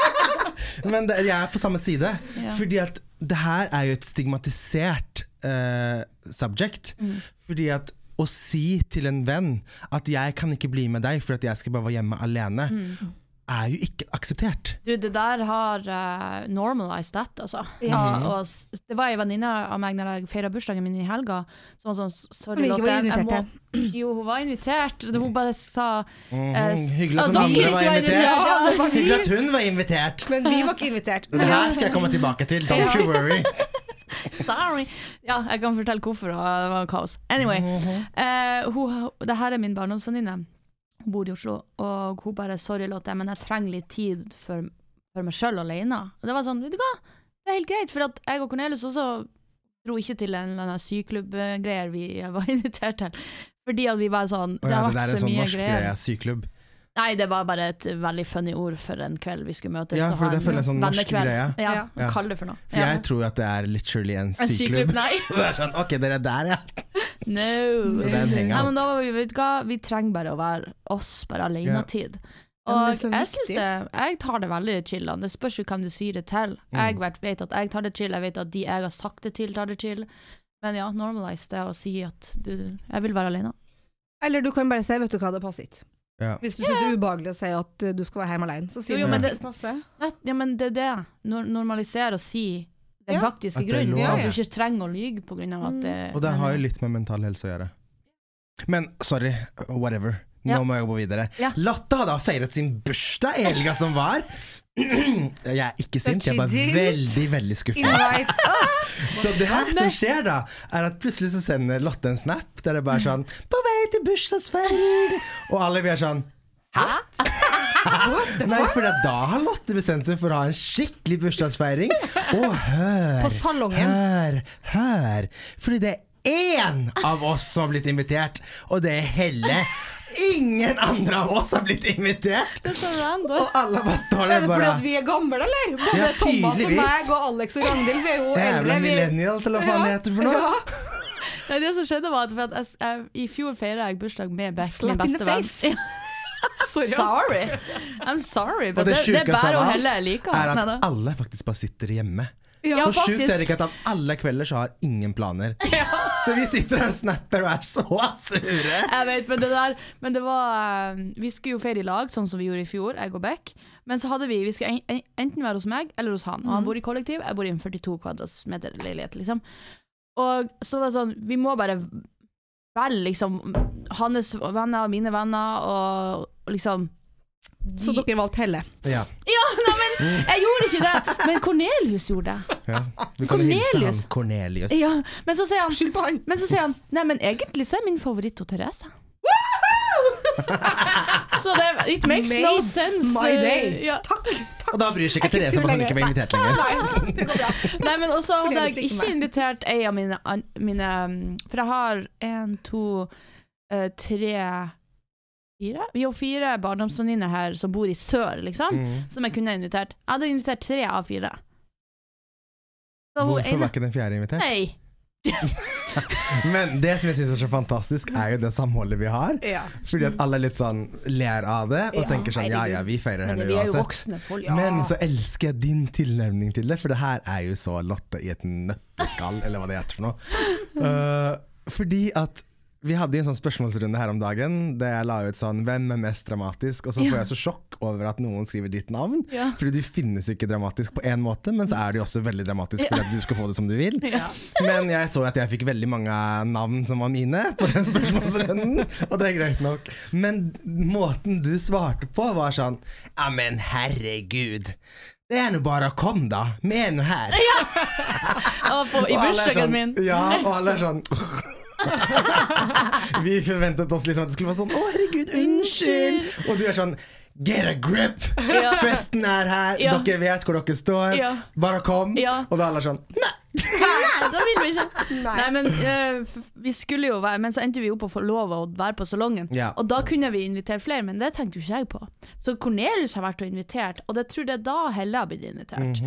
(laughs) men det, jeg er på samme side. Fordi at det her er jo et stigmatisert uh, subject. Mm. Fordi at å si til en venn at 'jeg kan ikke bli med deg for at jeg skal bare være hjemme alene', Mm. Er jo ikke akseptert. Du, det der har uh, normalized that, altså. Yes. Ja, og det var ei venninne av meg når jeg feira bursdagen min i helga, som var sånn Som Sorry, ikke var invitert må- (clears throat) Jo, hun var invitert. Hun bare sa uh, Hyggelig at hun noen andre var invitert. invitert, ja. var. (laughs) Hyggelig at hun var invitert. Men vi var ikke invitert. Det her skal jeg komme tilbake til, don't you worry. (laughs) Sorry. Ja, jeg kan fortelle hvorfor, det var kaos. Anyway. uh, hun, det her er min barndomsvenninne. Bor i Oslo, og hun bare 'sorry, Lotte, men jeg trenger litt tid for, for meg sjøl alene'. Og det var sånn, vet du hva, det er helt greit, for at jeg og Cornelius også dro ikke til en eller annen syklubbgreier vi (laughs) var invitert til. Fordi at vi var sånn Det mye har det vært der er så sånn norsk greier. greie, syklubb. Nei, det var bare et veldig funny ord for en kveld vi skulle møtes. Ja, for det en føler jeg sånn norsk greie. Ja, Ja. Ja. kall det for noe. For Ja. jeg tror jo at det er literally en En syklubb. (laughs) Det er sånn, ok, dere er der, ja. No. (laughs) Så det er en Nei, men da var vi, vet du hva, vi trenger bare å være oss, bare alenetid. Ja, Og jeg synes det, jeg tar det veldig chill. Det spørs jo hvem du sier det til. Jeg vet, vet at jeg tar det chill, jeg vet at de jeg har sagt det til, tar det chill. Men ja, normalize det å si at du, jeg vil være alene. Eller du kan bare si 'vet du hva, det passer ikke'. Ja. Hvis du syns det er ubehagelig å si at uh, du skal være hjemme alene, så sier Jo, jo, men det- det Ja, men det er det. Normalisere å si den Ja. faktiske grunnen. Ja, at du ikke trenger å lyge av at det Og det har jo litt med mental helse å gjøre. Men sorry, whatever. Nå Ja. må jeg gå videre. Ja. Lotte hadde feiret sin bursdag i helga som var. Jeg er ikke sint, jeg er bare veldig, veldig skuffa. (laughs) Så det her som skjer da, er at plutselig så sender Lotte en snap der det bare er sånn 'På vei til bursdagsfeiring', og alle vi er sånn Hæ? (laughs) Nei, for da har Lotte bestemt seg for å ha en skikkelig bursdagsfeiring. Og hør, På salongen. hør, hør. Fordi det er én av oss som har blitt invitert, og det er Helle. Ingen andre av oss har blitt invitert. Det. Og alle bare står der Er det fordi at vi er gamle, eller? Både Ja, Thomas og meg og Alex og Ragnhild, vi er jo eldre. vi- millennials, eller hva faen det heter for noe. Ja. (laughs) Nei, det som skjedde var at for at jeg, jeg, I fjor feira jeg bursdag med Beck, min Slap in the beste venn. (laughs) Sorry. I'm sorry, but det det, det er bare av å alt helle jeg liker. er Nei at alle faktisk bare sitter hjemme. Ja, Og sjukt er det ikke at av alle kvelder så har ingen planer. Så vi sitter her og snapper og er så sure. (laughs) Jeg vet, men det der Men det var eh, Vi skulle jo feire i lag, sånn som vi gjorde i fjor, jeg og Beck. Men så hadde vi Vi skulle en, en, enten være hos meg eller hos han. Og han bor i kollektiv, jeg bor i en 42 kvadratmeter leilighet, liksom. Og så var det sånn Vi må bare velge liksom hans venner og mine venner, og, og Så dere valgte Helle. Ja. Ja, nei, men Jeg gjorde ikke det, men Cornelius gjorde det. Ja. Du kan hilse Cornelius. han Cornelius. Ja, men så sier han Skyld på han. Men så sier han Nei, men egentlig så er min favoritt Therese. så det It makes no sense. My day. Ja. Takk. takk. Og da bryr seg ikke er Therese om at hun ikke var invitert lenger. Nei, men også hadde jeg ikke invitert ei av mine, mine um, For jeg har én, to, eh, tre Fire? Vi har fire barndomsvenninner her som bor i sør, liksom. Mm. Som jeg kunne invitert. Jeg hadde invitert tre av fire. Så Hvorfor ene- var ikke den fjerde invitert? Nei. (laughs) Men det som jeg syns er så fantastisk, er jo det samholdet vi har. Ja. Fordi at alle litt sånn ler av det og Ja, tenker sånn ja ja, vi feirer henne uansett. folk. Men så elsker jeg din tilnærming til det, for det her er jo så Lotte i et nøtteskall, eller hva det heter for noe. Uh, (laughs) fordi at vi hadde en sånn spørsmålsrunde her om dagen der jeg la ut sånn 'Hvem er mest dramatisk?' Og så får jeg så sjokk over at noen skriver ditt navn. Ja. Fordi du finnes ikke dramatisk på én måte, men så er du også veldig dramatisk fordi at du skal få det som du vil. Ja. Men jeg så at jeg fikk veldig mange navn som var mine på den spørsmålsrunden, og det er greit nok. Men måten du svarte på, var sånn Ja, men herregud. Det er nå bare å komme, da. Vi er nå her. Ja. på, I bursdagen sånn, min. Ja, og alle er sånn (laughs) (laughs) Vi forventet oss liksom at det skulle være sånn Å, herregud, unnskyld. Og du er sånn Get a grip! Ja. Festen er her, Ja. dere vet hvor dere står. Ja. Bare kom. Ja. Og da er alle sånn Nei! Nei, da vil vi ikke. (laughs) Nei. Nei, men uh, vi skulle jo være Men så endte vi opp å få lov å være på salongen. Ja. Og da kunne vi invitere flere, men det tenkte jo ikke jeg på. Så Cornelius har vært og invitert, og det tror jeg da Helle har blitt invitert.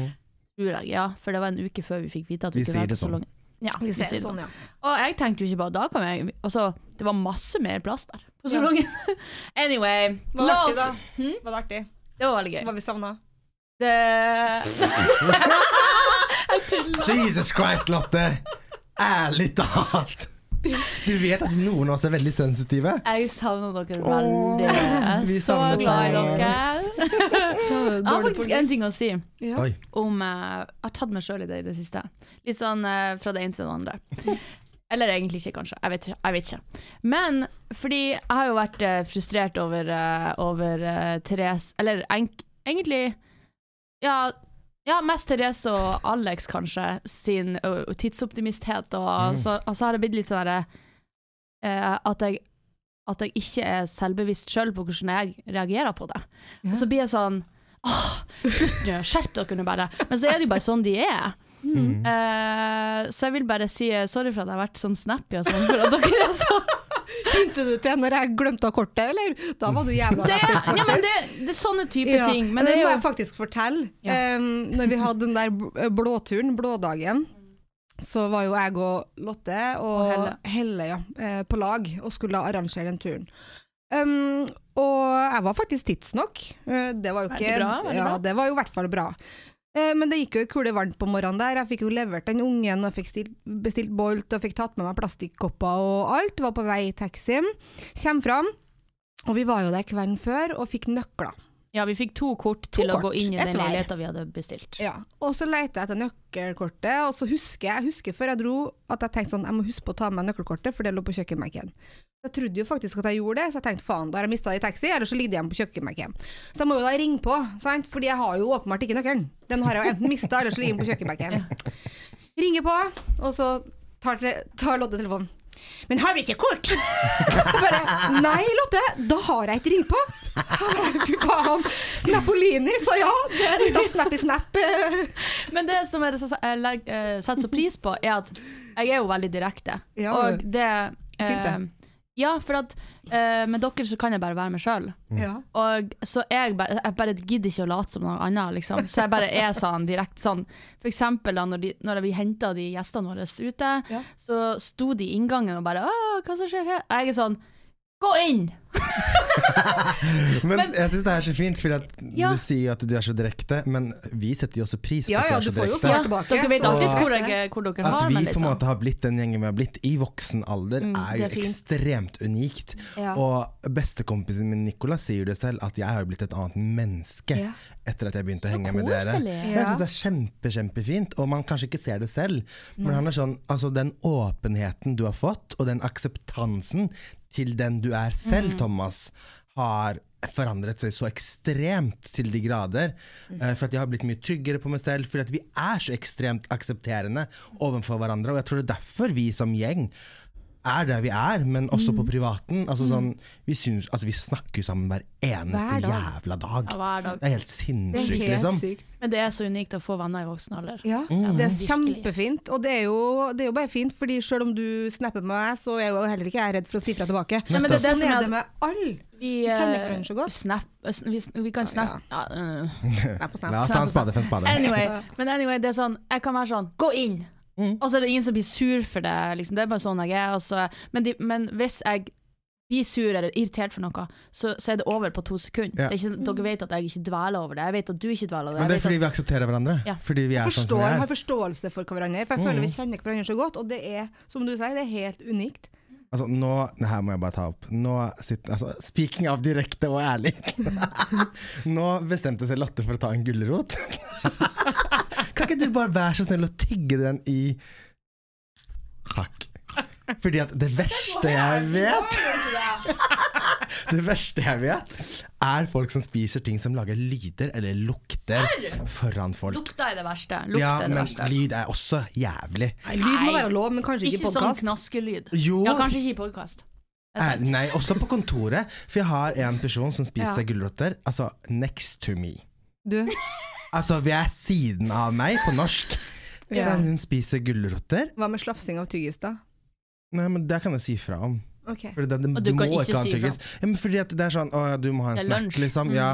Tror jeg, ja, For det var en uke før vi fikk vite at vi. Vi kunne være på sånn. salongen. Ja, Vi ser det sånn, ja. Og jeg tenkte jo ikke bare da kom jeg Altså, det var masse mer plass der på salongen. (laughs) anyway, Var det la artig, oss da? Hm? Var det artig? Det var veldig gøy. Var vi savna? Det (laughs) Jesus Christ, Lotte! Ærlig talt! Du vet at noen av oss er veldig sensitive. Jeg savner dere veldig. Jeg vi er så savner glad i deg. dere. Jeg har faktisk en ting å si Ja. Om eh, Jeg har tatt meg sjøl i det i det siste. Litt sånn eh, fra det ene til det andre. (laughs) Eller egentlig ikke, kanskje. Jeg vet, jeg vet ikke. Men fordi jeg har jo vært eh, frustrert over, over Therese Eller enk, egentlig ja, ja, mest Therese og Alex, kanskje, sin tidsoptimisthet. Og, Mm. så, og så har det blitt litt sånn derre uh, at, at jeg ikke er selvbevisst sjøl på hvordan jeg reagerer på det. Og så blir jeg sånn Åh, slutt nå, skjerp dere nå bare. Men så er det jo bare sånn de er. Mm. Uh, så jeg vil bare si eh, sorry for at jeg har vært sånn snappy og sånn, for at dere er så Hintet du til når jeg glemte av kortet, eller? Da var du jævla det, lættis, ja, men det, det er sånne type Ja, ting. men det det må jo... jeg faktisk fortelle. Ja. Um, når vi hadde den der blåturen, blådagen, så var jo jeg og Lotte og, Og Helle. Helle, ja, eh, på lag og skulle arrangere den turen. Um, og jeg var faktisk tidsnok. Eh, det var jo ikke bra, veldig ja. Det var jo i hvert fall bra. Eh, men det gikk jo i kule varmt på morgenen der. Jeg fikk jo levert den ungen og fikk stilt, bestilt Bolt og fikk tatt med meg plastikkopper og alt. Var på vei i taxien. Kjem fram. Og vi var jo der kvelden før og fikk nøkler. Ja, vi fikk to kort til å kort, gå inn i den leiligheten leiligheta vi hadde bestilt. Ja, og så leita jeg etter nøkkelkortet, og så husker jeg, jeg husker før jeg dro at jeg tenkte sånn, jeg må huske på å ta med nøkkelkortet, for det lå på kjøkkenbenken. Jeg trodde jo faktisk at jeg gjorde det, så jeg tenkte faen, da har jeg mistet det i taxi, eller så ligger det igjen på kjøkkenbenken. Så jeg må jo da ringe på, sant? fordi jeg har jo åpenbart ikke nøkkelen. Den har jeg jo enten mistet, eller så ligger den på kjøkkenbenken. (laughs) Ringer på, og så tar, tar Lodde telefonen. Men har du ikke kort? (laughs) Bare, Nei, Lotte, da har jeg ikke ring på. Jeg Fy faen. Snapolini, så ja. Det er av snappy snap. eh. Men det som jeg jeg legg- eh, setter så pris på, er at jeg er jo veldig direkte. Ja, og det Fint det. Ja, for at eh, med dere så kan jeg bare være meg sjøl. Ja. Og så jeg bare, jeg bare gidder ikke å late som noe annet, liksom. Så jeg bare er sånn direkte sånn. For eksempel da når, de, når vi henta de gjestene våre ute, Ja. så sto de i inngangen og bare Å, hva som skjer her? Jeg er sånn Gå inn! (laughs) Men, Men- jeg syns det er så fint, for Ja. du sier at du er så direkte, men vi setter jo også pris på Ja, at ja, du du er så direkte. Dere vet alltid hvor, jeg, hvor dere At vi på en liksom. måte har blitt den gjengen vi har blitt i voksen alder, Mm, er jo er ekstremt unikt. Ja. Og bestekompisen min Nicolas sier jo det selv, at jeg har blitt et annet menneske Ja. etter at jeg begynte å henge med dere. Jeg syns det er kjempe, kjempefint, og man kanskje ikke ser det selv. Men han er sånn, altså den åpenheten du har fått, og den akseptansen til den du er selv, Thomas, har forandret seg så ekstremt til de grader. eh, for at jeg har blitt mye tryggere på meg selv, fordi at vi er så ekstremt aksepterende overfor hverandre. Og jeg tror det er derfor vi som gjeng er der vi er, men også på privaten. Altså sånn, vi, synes, altså, vi snakker jo sammen hver eneste Hver dag. jævla dag. Ja, hver dag. Det er helt Det er sinnssykt, helt liksom. sykt. Men det er så unikt å få venner i voksen alder. Ja, Mm. det er kjempefint. Og det er, jo, det er jo bare fint, fordi selv om du snapper med meg, så er jo heller ikke jeg redd for å si fra tilbake. Nei, men det er det Sånn som er det med alle. Vi, Vi kjenner eh, hverandre så godt. Snap, vi, vi kan snappe ja, ja. Jeg på snap. (laughs) La oss ta en spade for en spade. Anyway, (laughs) men anyway, det er sånn Jeg kan være sånn Gå inn! Mm. Og så er det ingen som blir sur for det. Liksom. Det er bare sånn jeg er. så- men, de, men hvis jeg blir sur eller irritert for noe, så, så er det over på to sekunder. Ja. Det er ikke, dere vet at jeg ikke dveler over det. Jeg vet at du ikke dveler over det. Men det er fordi at, vi aksepterer hverandre. Ja. Fordi vi er sånn som vi vi har er. forståelse for hverandre. For jeg føler vi kjenner hverandre så godt, og det er, som du sier, det er helt unikt. Altså, nå, det her må jeg bare ta opp. Nå sitter, altså, speaking av direkte og ærlig. (laughs) nå bestemte seg Lotte for å ta en gulrot. (laughs) kan ikke du bare være så snill å tygge den i Takk. Fordi at det verste jeg vet Det verste jeg vet, er folk som spiser ting som lager lyder eller lukter foran folk. Lukta er det verste. Lukta Ja, er det men verste. lyd er også jævlig. Nei, lyd må være lov, men kanskje ikke i Ikke sånn podkast. knaskelyd. Jo. Ja, kanskje ikke i podkast. Eh, nei, også på kontoret. For jeg har en person som spiser Ja. gulrøtter. Altså next to me. Du, Altså ved siden av meg, på norsk. Ja. Der hun spiser gulrøtter. hva med slafsing av tyggis, da? Nei, men det kan jeg si fra om. Ok. Fordi det, det, Og du, du må kan ikke ikke si tyggis. Ja, men fordi at det er sånn Å ja, du må ha en er snack, liksom. Mm. Ja,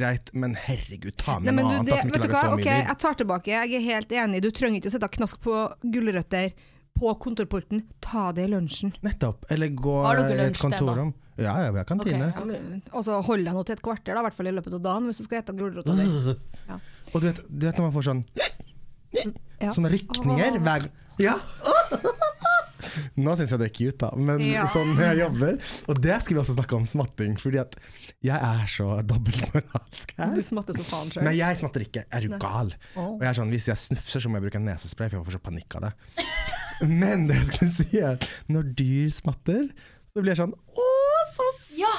greit, men herregud, ta Nei, med men noe du, annet det, vet du hva? Ok, jeg tar tilbake. Jeg er helt enig. Du trenger ikke å sette knask på gulrøtter på kontorpulten. Ta det i lunsjen. Nettopp. Eller gå i et kontorrom. Ja, ja, vi har kantine. Okay, Ja, og så hold deg nå til et kvarter, da, i hvert fall i løpet av dagen, hvis du skal spise gulrøtter. di. (laughs) Ja. Og du vet, du vet når man får sånn Ja. Sånne rykninger hver Ja! (laughs) Nå syns jeg det er cute, da, men Ja. sånn jeg jobber Og det skal vi også snakke om smatting, fordi at jeg er så dobbeltmoralsk her. Du smatter så faen sjøl. Nei, jeg smatter ikke. Er du gal? Oh. Og jeg er sånn, Hvis jeg snufser, så må jeg bruke nesespray, for jeg får så panikk av det. Men det jeg skulle si er når dyr smatter, så blir jeg sånn Å, så søt! Ja!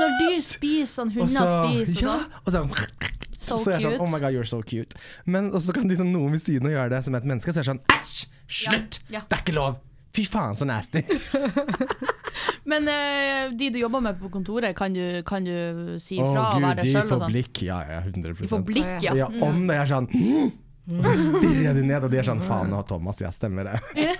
Når dyr spiser, sånn hunder så- spiser ja, sånn. og så, (laughs) So så jeg er sånn, oh my god, you're so cute. Men også kan liksom noen ved siden av gjøre det som et menneske, så er jeg sånn æsj, slutt! Ja, ja. Det er ikke lov! Fy faen, så nasty. (laughs) Men eh, de du jobber med på kontoret, kan du, kan du si Å fra og gud, være deg de sjøl? får sånn? blikk. Ja, ja, 100 De får blikk, ja. Ja, om det er sånn Og så stirrer jeg de ned, og de er sånn faen nå, Thomas, ja, stemmer det. (laughs)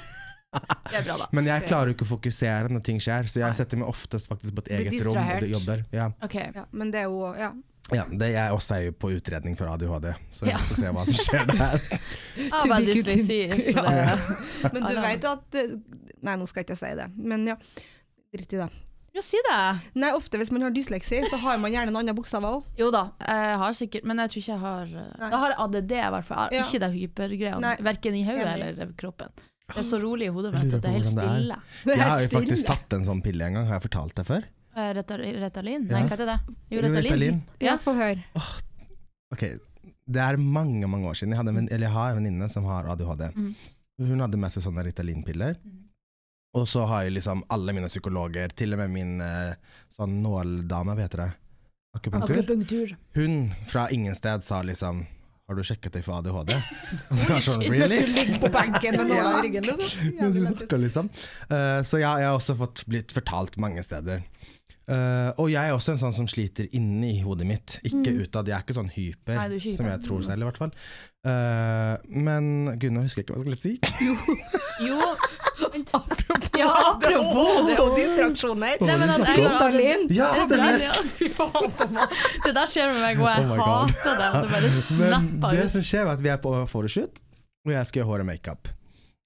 Det er bra, da. Men jeg klarer jo ikke å fokusere når ting skjer, så jeg setter meg oftest faktisk på et Blir eget rom og distrahert. jobber. Ja. Ok. Ja, men det er jo ja. Ja, det jeg også er jo på utredning for ADHD, så Ja. vi får se hva som skjer der. (laughs) Jeg har To bare be dysleksi, så (laughs) det Ja. (laughs) Men du veit vet at eh, Nei, nå skal jeg ikke si det, men ja. Dritt i det. Jo, si det. Nei, ofte hvis man har dysleksi, så har man gjerne en annen bokstav òg. Jo da, jeg har sikkert Men jeg tror ikke jeg har Nei. Jeg har ADD, i hvert fall. Ja. Ikke det hypergreiene. Verken i hodet eller i kroppen. Det er så rolig i hodet mitt at det er helt stille. Er Jeg har jo faktisk tatt en sånn pille en gang, har jeg fortalt det før? Eh, Retal- Retalin? Ja. Nei, hva heter det? Jo, Retalin. Ritalin. Ja, få høre. Ok, det er mange, mange år siden. Jeg, hadde en, eller jeg har en venninne som har ADHD. Mm. Hun hadde med seg sånne Ritalin-piller. Og så har jeg liksom alle mine psykologer, til og med min eh, sånn nåldame, vet det? akupunktur. Akupunktur. Hun fra ingen sted sa liksom Har du sjekket deg for ADHD? (laughs) Sånn, really? Du ligger på benken med nåla i ryggen, liksom. (laughs) Mens liksom. Eh, så ja, jeg har også fått blitt fortalt mange steder. Eh, og jeg er også en sånn som sliter inni hodet mitt, ikke utad. Jeg er ikke sånn hyper, Mm. Nei, ikke som jeg tror selv, i hvert fall. Uh, men gud, nå husker jeg ikke hva jeg skulle si. (laughs) Jo apropos Ja, apropos Det jo distraksjoner. Nei, men at jeg har Ritalin. Ja, Det stemmer! Fy faen. Det der skjer med meg, og jeg Oh hater det. At det bare (laughs) snapper ut. det som skjer, er at vi er på photoshoot, og jeg skal gjøre hår og makeup.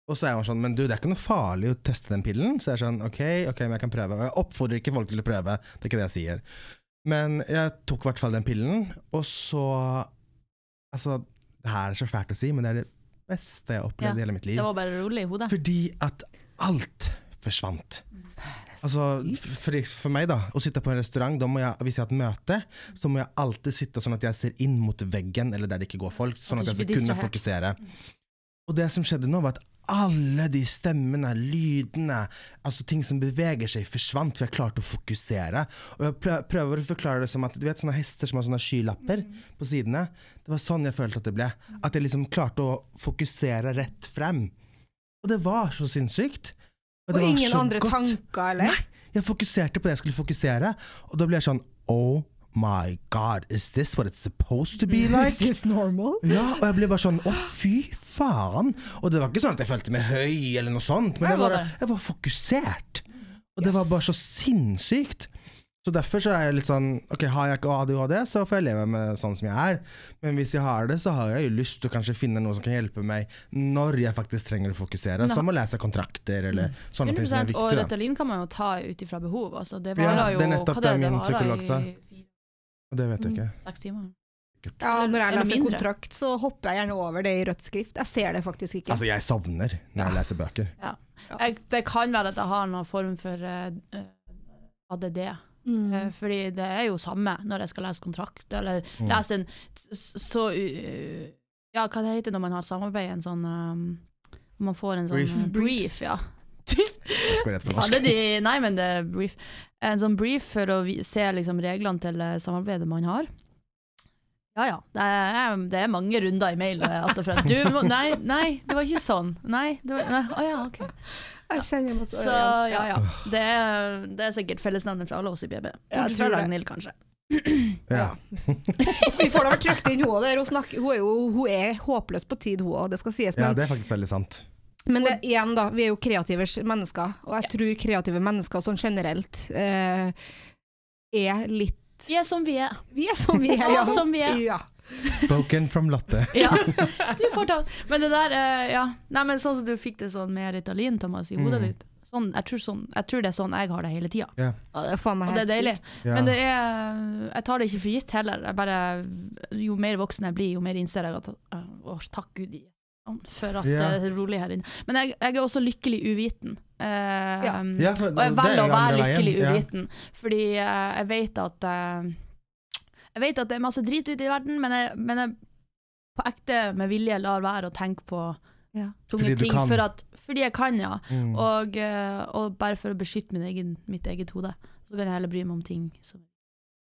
Og så er hun sånn, men du, det er ikke noe farlig å teste den pillen. Så jeg er sånn, ok, ok, men jeg kan prøve. Og jeg oppfordrer ikke folk til å prøve, det er ikke det jeg sier. Men jeg tok i hvert fall den pillen, og så Altså, det her er så fælt å si, men det er det beste jeg har opplevd Ja, i hele mitt liv. Det var bare rolig i hodet. Fordi at alt forsvant. Altså, for, for meg, da, å sitte på en restaurant, jeg, hvis jeg har et møte, så må jeg alltid sitte sånn at jeg ser inn mot veggen, eller der det ikke går folk, sånn At at jeg skal kunne fokusere. Og det som skjedde nå, var at alle de stemmene, lydene, altså ting som beveger seg, forsvant, for jeg klarte å fokusere. Og jeg prøver å forklare det som at du vet sånne hester som har sånne skylapper på sidene. Det var sånn jeg følte at det ble. At jeg liksom klarte å fokusere rett frem. Og det var så sinnssykt. Og det var ingen andre godt. tanker, eller? Jeg fokuserte på det jeg skulle fokusere, og da ble jeg sånn Oh my god, is this what it's supposed to be (laughs) like? Is this normal? Ja, og jeg ble bare sånn Å, fy faen. Og det var ikke sånn at jeg følte meg høy eller noe sånt, men jeg var, det var det. jeg var fokusert. Og det var bare så sinnssykt. Så derfor så er jeg litt sånn Ok, har jeg ikke ADHD, så får jeg leve med sånn som jeg er. Men hvis jeg har det, så har jeg jo lyst til å kanskje finne noe som kan hjelpe meg når jeg faktisk trenger å fokusere. Som å lese kontrakter eller sånne ting som er 100 Og viktig. Da. Ritalin kan man jo ta ut ifra behov. Altså, det Ja, varer jo det er nettopp det det, min psykolog sa. Det vet jeg ikke. Seks timer. Ja, når jeg leser kontrakt, så hopper jeg gjerne over det i rødt skrift. Jeg ser det faktisk ikke. Altså, jeg savner når jeg leser bøker. Jeg, det kan være at jeg har noen form for eh, eh, ADD. Mm. Uh, fordi det er jo samme når jeg skal lese kontrakt, eller Mm. lese en så uh, Ja, hva det heter når man har samarbeid? En sånn um, Man får en sånn Brief. eh, brief ja. Hadde de, nei, men det er brief. En sånn brief for å se liksom reglene til eh, samarbeidet man har. Ja ja, det er, det er mange runder i mail eh, att. Du, nei, nei, det var ikke sånn. Nei, det var, nei. Å ja, ok. Jeg kjenner meg så ja ja. Det er, det er sikkert fellesnevner fra alle oss i BB. Jeg Bortsett tror fra. Ragnhild, kanskje. (clears throat) Ja. (laughs) Vi får da vel trykt inn hun der. Hun, snakker, hun er jo hun er håpløs på tid, hun òg, det skal sies. ja, det er faktisk veldig sant. Men det, igjen, da. Vi er jo kreative mennesker, og jeg tror kreative mennesker sånn generelt eh, er litt Vi er som vi er. Vi er som vi er, Ja, som vi er. Ja. Spoken from Lotte. (laughs) Ja, du får ta Men det der, eh, ja. Nei, men sånn som du fikk det sånn med Ritalin, Thomas, i hodet Mm. ditt. Sånn, jeg, tror sånn, jeg tror det er sånn jeg har det hele tida. Meg Og det er deilig. Yeah. Men det er Jeg tar det ikke for gitt heller. Jeg bare, jo mer voksen jeg blir, jo mer innser jeg at Å, takk Gud for at Ja. det er rolig her inne. Men jeg, jeg er også lykkelig uviten. Uh, Ja. Ja, for, Og jeg er velger å være lykkelig Ja. uviten, fordi uh, jeg vet at uh, Jeg vet at det er masse drit ute i verden, men jeg, men jeg på ekte med vilje lar være å tenke på Ja. tunge Fordi du ting. kan. For at, fordi jeg kan, ja. Mm. Og, eh, og bare for å beskytte min egen, mitt eget hode. Så kan jeg heller bry meg om ting som,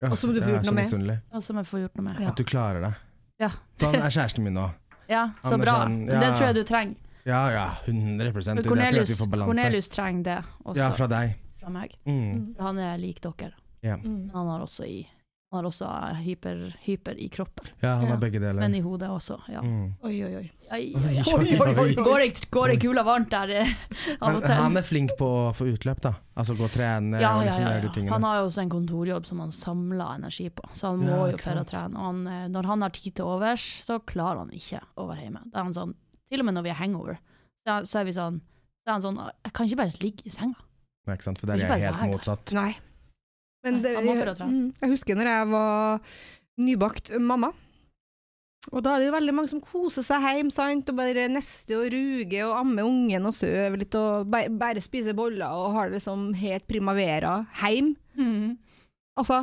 Ja, Og som du får gjort noe med. og som jeg får gjort noe med. Ja. At du klarer det. Ja. Sånn er (laughs) kjæresten min nå. Ja, så bra. sånn, Det tror jeg du trenger. Ja ja, 100 Det er det som Cornelius, vi får balanse. Cornelius trenger det også Ja, fra, deg. fra meg. Mm. Han er lik dere. Ja. Mm. Han har også, i, han har også hyper, hyper i kroppen, ja, han Ja. har begge deler. men i hodet også. Ja. Mm. Oi, oi, oi. Ai, ai. Går det, går det kula varmt der eh, av Men og til? han er flink på å få utløp, da. Altså gå og trene ja, og liksom ja, ja, ja. tingene. Han har jo også en kontorjobb som han samler energi på, så han må Ja, jo fære og trene. Og han, eh, når han har tid til overs, så klarer han ikke å være hjemme. Da er han sånn, til og med når vi er hangover, så er, er vi sånn så er han sånn Jeg kan ikke bare ligge i senga. Nei, ikke sant? For der er jeg helt motsatt. Nei. Men det, trene. mm, jeg husker når jeg var nybakt mamma. Og da er det jo veldig mange som koser seg hjem, sant, og bare neste og ruger og ammer ungen og sover litt og bare, bare spiser boller og har det liksom helt primavera heim. Altså,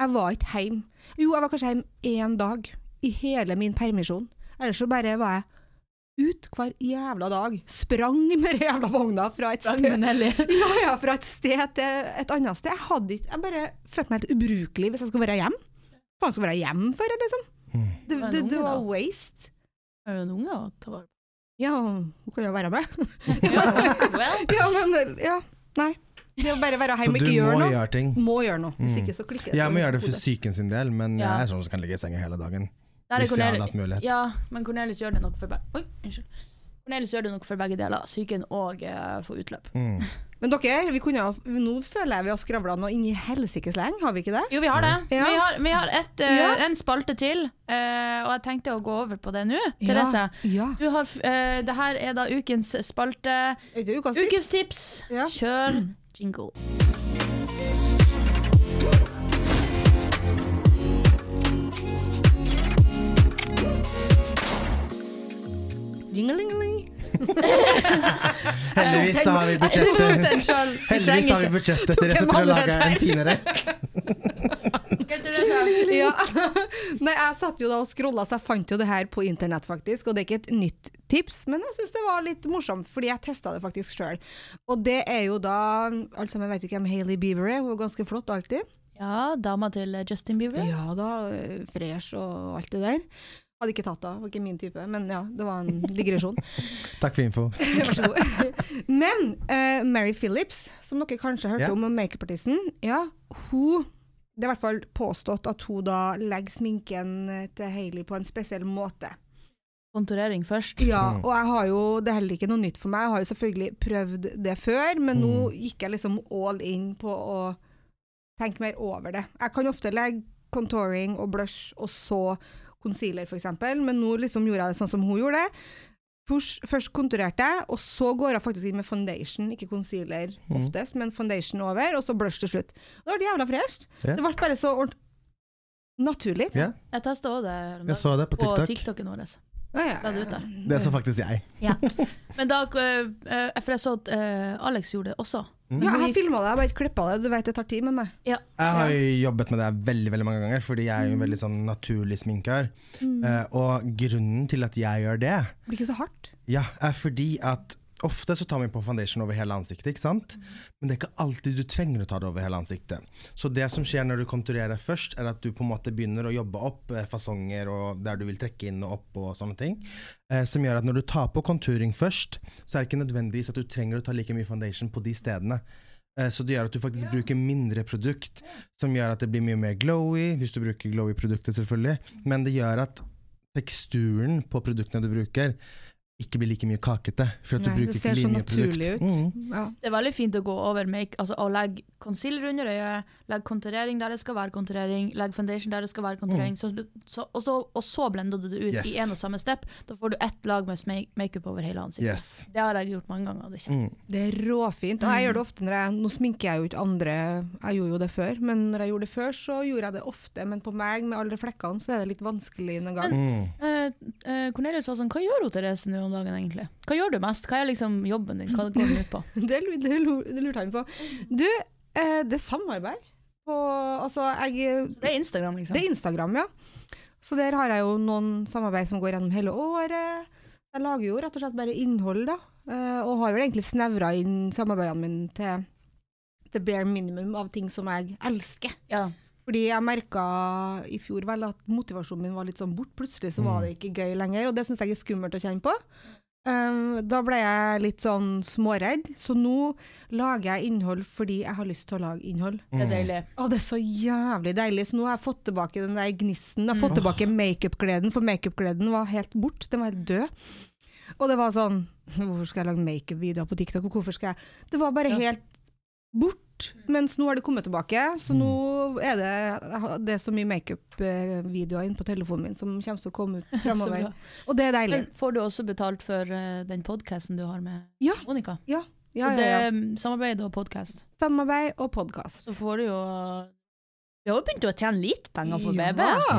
jeg var ikke hjemme. Jo, jeg var kanskje hjemme én dag i hele min permisjon. Ellers så bare var jeg ut hver jævla dag. Sprang med den jævla vogna fra et sted (laughs) ja, ja, fra et sted til et annet sted. Jeg hadde ikke Jeg bare følte meg helt ubrukelig hvis jeg skulle være hjemme. Hva skal jeg være hjemme for, liksom? Mm. Det, Var det det, det var waste. Er det en unge å ta vare på? Ja, hun kan jo være med. (laughs) (laughs) Ja, men Ja, nei. Det å bare være hjemme og ikke gjøre noe. gjøre ting. Må gjøre noe. Hvis Mm. ikke så klikker det. Jeg må gjøre det for psyken sin del, men Ja. jeg er sånn som kan ligge i senga hele dagen. Der er Hvis jeg hadde hatt mulighet. Ja, men Cornelius gjør det nok for begge Oi, unnskyld. Cornelius gjør det nok for begge deler. Psyken og uh, for utløp. Mm. (laughs) Men dere, vi kunne, nå føler jeg vi har skravla noe inn i helsikes lenge, har vi ikke det? Jo, vi har det. Ja. Vi har, vi har et, uh, Ja. en spalte til, uh, og jeg tenkte å gå over på det nå. Therese, Ja. du har, eh, det her er da ukens spalte. Ukas tips? Ukens tips! Ja. Kjør jingle. (laughs) Heldigvis så har vi budsjettet. Heldigvis har vi budsjettet til til å lage en finere. (laughs) Ja. (laughs) Nei, jeg satt jo da og scrolla, så jeg fant jo det her på internett, faktisk. Og det er ikke et nytt tips, men jeg syns det var litt morsomt, fordi jeg testa det faktisk sjøl. Og det er jo da Alle sammen vet jo hvem Hailey Beaver er, hun er ganske flott alltid. Ja, dama til Justin Bieber. Ja da, eh, fresh og alt det der. Hadde ikke tatt det, var ikke min type, men ja, det var en digresjon. (laughs) Takk for info. (laughs) Vær så god. Men uh, Mary Phillips, som dere kanskje hørte yeah. om, makeupartisten, ja, hun Det er i hvert fall påstått at hun da legger sminken eh, til Hailey på en spesiell måte. Konturering først. Ja, Mm. og jeg har jo, det er heller ikke noe nytt for meg, jeg har jo selvfølgelig prøvd det før, men nå Mm. gikk jeg liksom all in på å tenke mer over det. Jeg kan ofte legge contouring og blush, og så concealer for eksempel, men nå liksom gjorde jeg det sånn som hun gjorde det. Først, først konturerte jeg, og så går jeg faktisk inn med foundation, ikke concealer Mm. oftest, men foundation over, og så blush til slutt. Det ble jævla fresht. Yeah. Det ble bare så ordent- naturlig. Yeah. Jeg testa òg det her om jeg dagen. så det på på TikTok. TikToken vår. Ah, ja. Det ut. Det så faktisk jeg. Ja. (laughs) Men da eh, eh, For jeg så at eh, Alex gjorde det også. Mm. Ja, jeg filma det, jeg bare ikke klippa det. Du vet det tar tid med meg. Ja. Jeg har jo jobbet med det veldig veldig mange ganger, fordi jeg er jo en veldig sånn naturlig sminker. Uh, og grunnen til at jeg gjør det, Det blir ikke så hardt. ja, er fordi at ofte så tar vi på foundation over hele ansiktet, ikke sant? Men det er ikke alltid du trenger å ta det over hele ansiktet. Så det som skjer når du konturerer først, er at du på en måte begynner å jobbe opp eh, fasonger og der du vil trekke inn og opp og sånne ting. Eh, som gjør at når du tar på konturing først, så er det ikke nødvendigvis at du trenger å ta like mye foundation på de stedene. Eh, Så det gjør at du faktisk bruker mindre produkt, som gjør at det blir mye mer glowy, hvis du bruker glowy produkter selvfølgelig, men det gjør at teksturen på produktene du bruker, ikke blir like mye kakete. For at du bruker ikke linjeprodukt. det ser så naturlig ut. Mm. Ja. Det er veldig fint å gå over make, altså å legge concealer under øyet, legge konturering der det skal være konturering, legge foundation der det skal være konturering, så, så, og, så, og så blender du det ut Mm. Yes. i en og samme step. Da får du ett lag med makeup over hele ansiktet. Yes. Det har jeg gjort mange ganger. Det Mm. Det er råfint. Og jeg gjør det ofte når jeg Nå sminker jeg jo ikke andre, jeg gjorde jo det før, men når jeg gjorde det før, så gjorde jeg det ofte. Men på meg, med alle flekkene, så er det litt vanskelig noen gang. Mm. Eh, eh, Cornelius var sånn, hva gjør hun Therese nå om dagen egentlig? Hva gjør du mest? Hva er liksom jobben din? Hva går den ut på? (laughs) Det, det, det lurte han på. Du, eh, det er samarbeid. På, altså, jeg Det er Instagram, liksom. Det er Instagram, ja. Så der har jeg jo noen samarbeid som går gjennom hele året. Jeg lager jo rett og slett bare innhold, da. Eh, og har vel egentlig snevra inn samarbeidene mine til the bare minimum av ting som jeg elsker. Ja. Fordi jeg merka i fjor vel at motivasjonen min var litt sånn bort. Plutselig så var det ikke gøy lenger, og det syns jeg er skummelt å kjenne på. Um, da ble jeg litt sånn småredd, så nå lager jeg innhold fordi jeg har lyst til å lage innhold. Det er deilig. Å, det er så jævlig deilig. Så nå har jeg fått tilbake den der gnisten. Jeg har fått tilbake makeup-gleden, for makeup-gleden var helt bort. Den var helt død. Og det var sånn (laughs) Hvorfor skal jeg lage makeup-videoer på TikTok? Og hvorfor skal jeg Det var bare Ja. helt bort. Mens nå har det kommet tilbake, så nå er det, det er så mye makeup-videoer inne på telefonen min som kommer til å komme ut (laughs) fremover. Og det er deilig. Men får du også betalt for eh, den podkasten du har med Ja. Monica? Ja, ja, ja, det ja. er mm, samarbeid og podkast. Samarbeid og podkast. Så får du jo Vi har jo begynt å tjene litt penger på BB.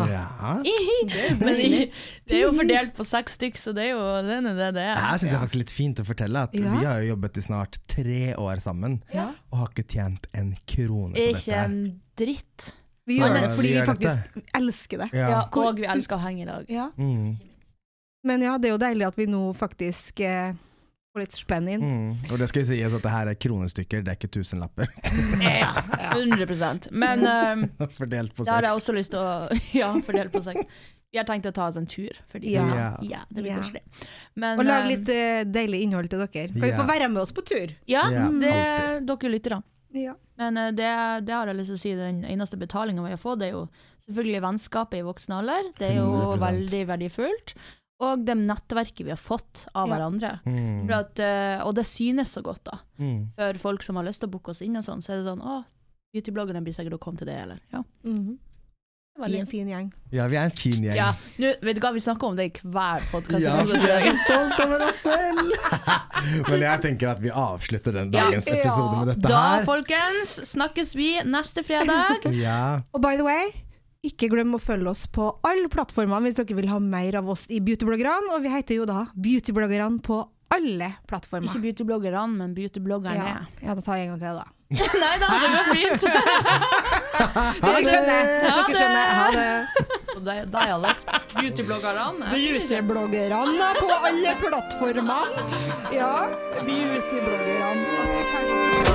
Ja. (laughs) Men det er (laughs) jo fordelt på seks stykk, så det er jo det er det det Det er. her syns jeg faktisk er litt fint å fortelle, at Ja. vi har jo jobbet i snart tre år sammen, Ja. og har ikke tjent en krone på Ikke dette. en dritt. Vi gjør det fordi vi vi faktisk elsker det. Ja. Ja, og vi elsker å henge i dag. Ja. Mm. Men ja, det er jo deilig at vi nå faktisk eh, får litt spenn inn. Mm. Og det skal jo sies at det her er kronestykker, det er ikke tusenlapper. Ja, 100% Men um, (laughs) Fordelt på seks. det har jeg også lyst til å (laughs) Ja, fordelt på seks. Vi har tenkt å ta oss en tur, fordi Ja. ja, det blir Ja. koselig. Men, Og lage litt uh, deilig innhold til dere. Kan vi få være med oss på tur? Ja, Ja, det dere lyttere. Ja. Men uh, det, det har jeg lyst til å si, den eneste betalinga vi har fått, det er jo selvfølgelig vennskapet i voksen alder. Det er jo 100%. veldig verdifullt. Og det nettverket vi har fått av Ja. hverandre. Mm. For at, eh, og det synes så godt, da. Mm. For folk som har lyst til å booke oss inn og sånn, så er det sånn Å, beautybloggerne blir sikkert å komme til det, eller? Ja. Mm -hmm. var Vi er en fin gjeng. Ja, vi er en fin gjeng. Ja, nå, vet du hva, vi snakker om det i hver podkast. Ja, vi er så stolt over oss selv! (laughs) Men jeg tenker at vi avslutter den Ja. dagens episode med dette Da, her. folkens, snakkes vi neste fredag. (laughs) Ja. Og by the way, ikke glem å følge oss på alle plattformene hvis dere vil ha mer av oss i Beautybloggerne. Og vi heter jo da Beautybloggerne på alle plattformer. Ikke beautybloggerne, men beautybloggerne. ja, ja, da tar jeg en gang til, da. (laughs) Nei da, det går fint. (laughs) Dere skjønner. Dere skjønner. Ha det. Det- Da er beautybloggerne. Beautybloggerne på alle plattformene. Ja, beautybloggerne. Altså, kanskje-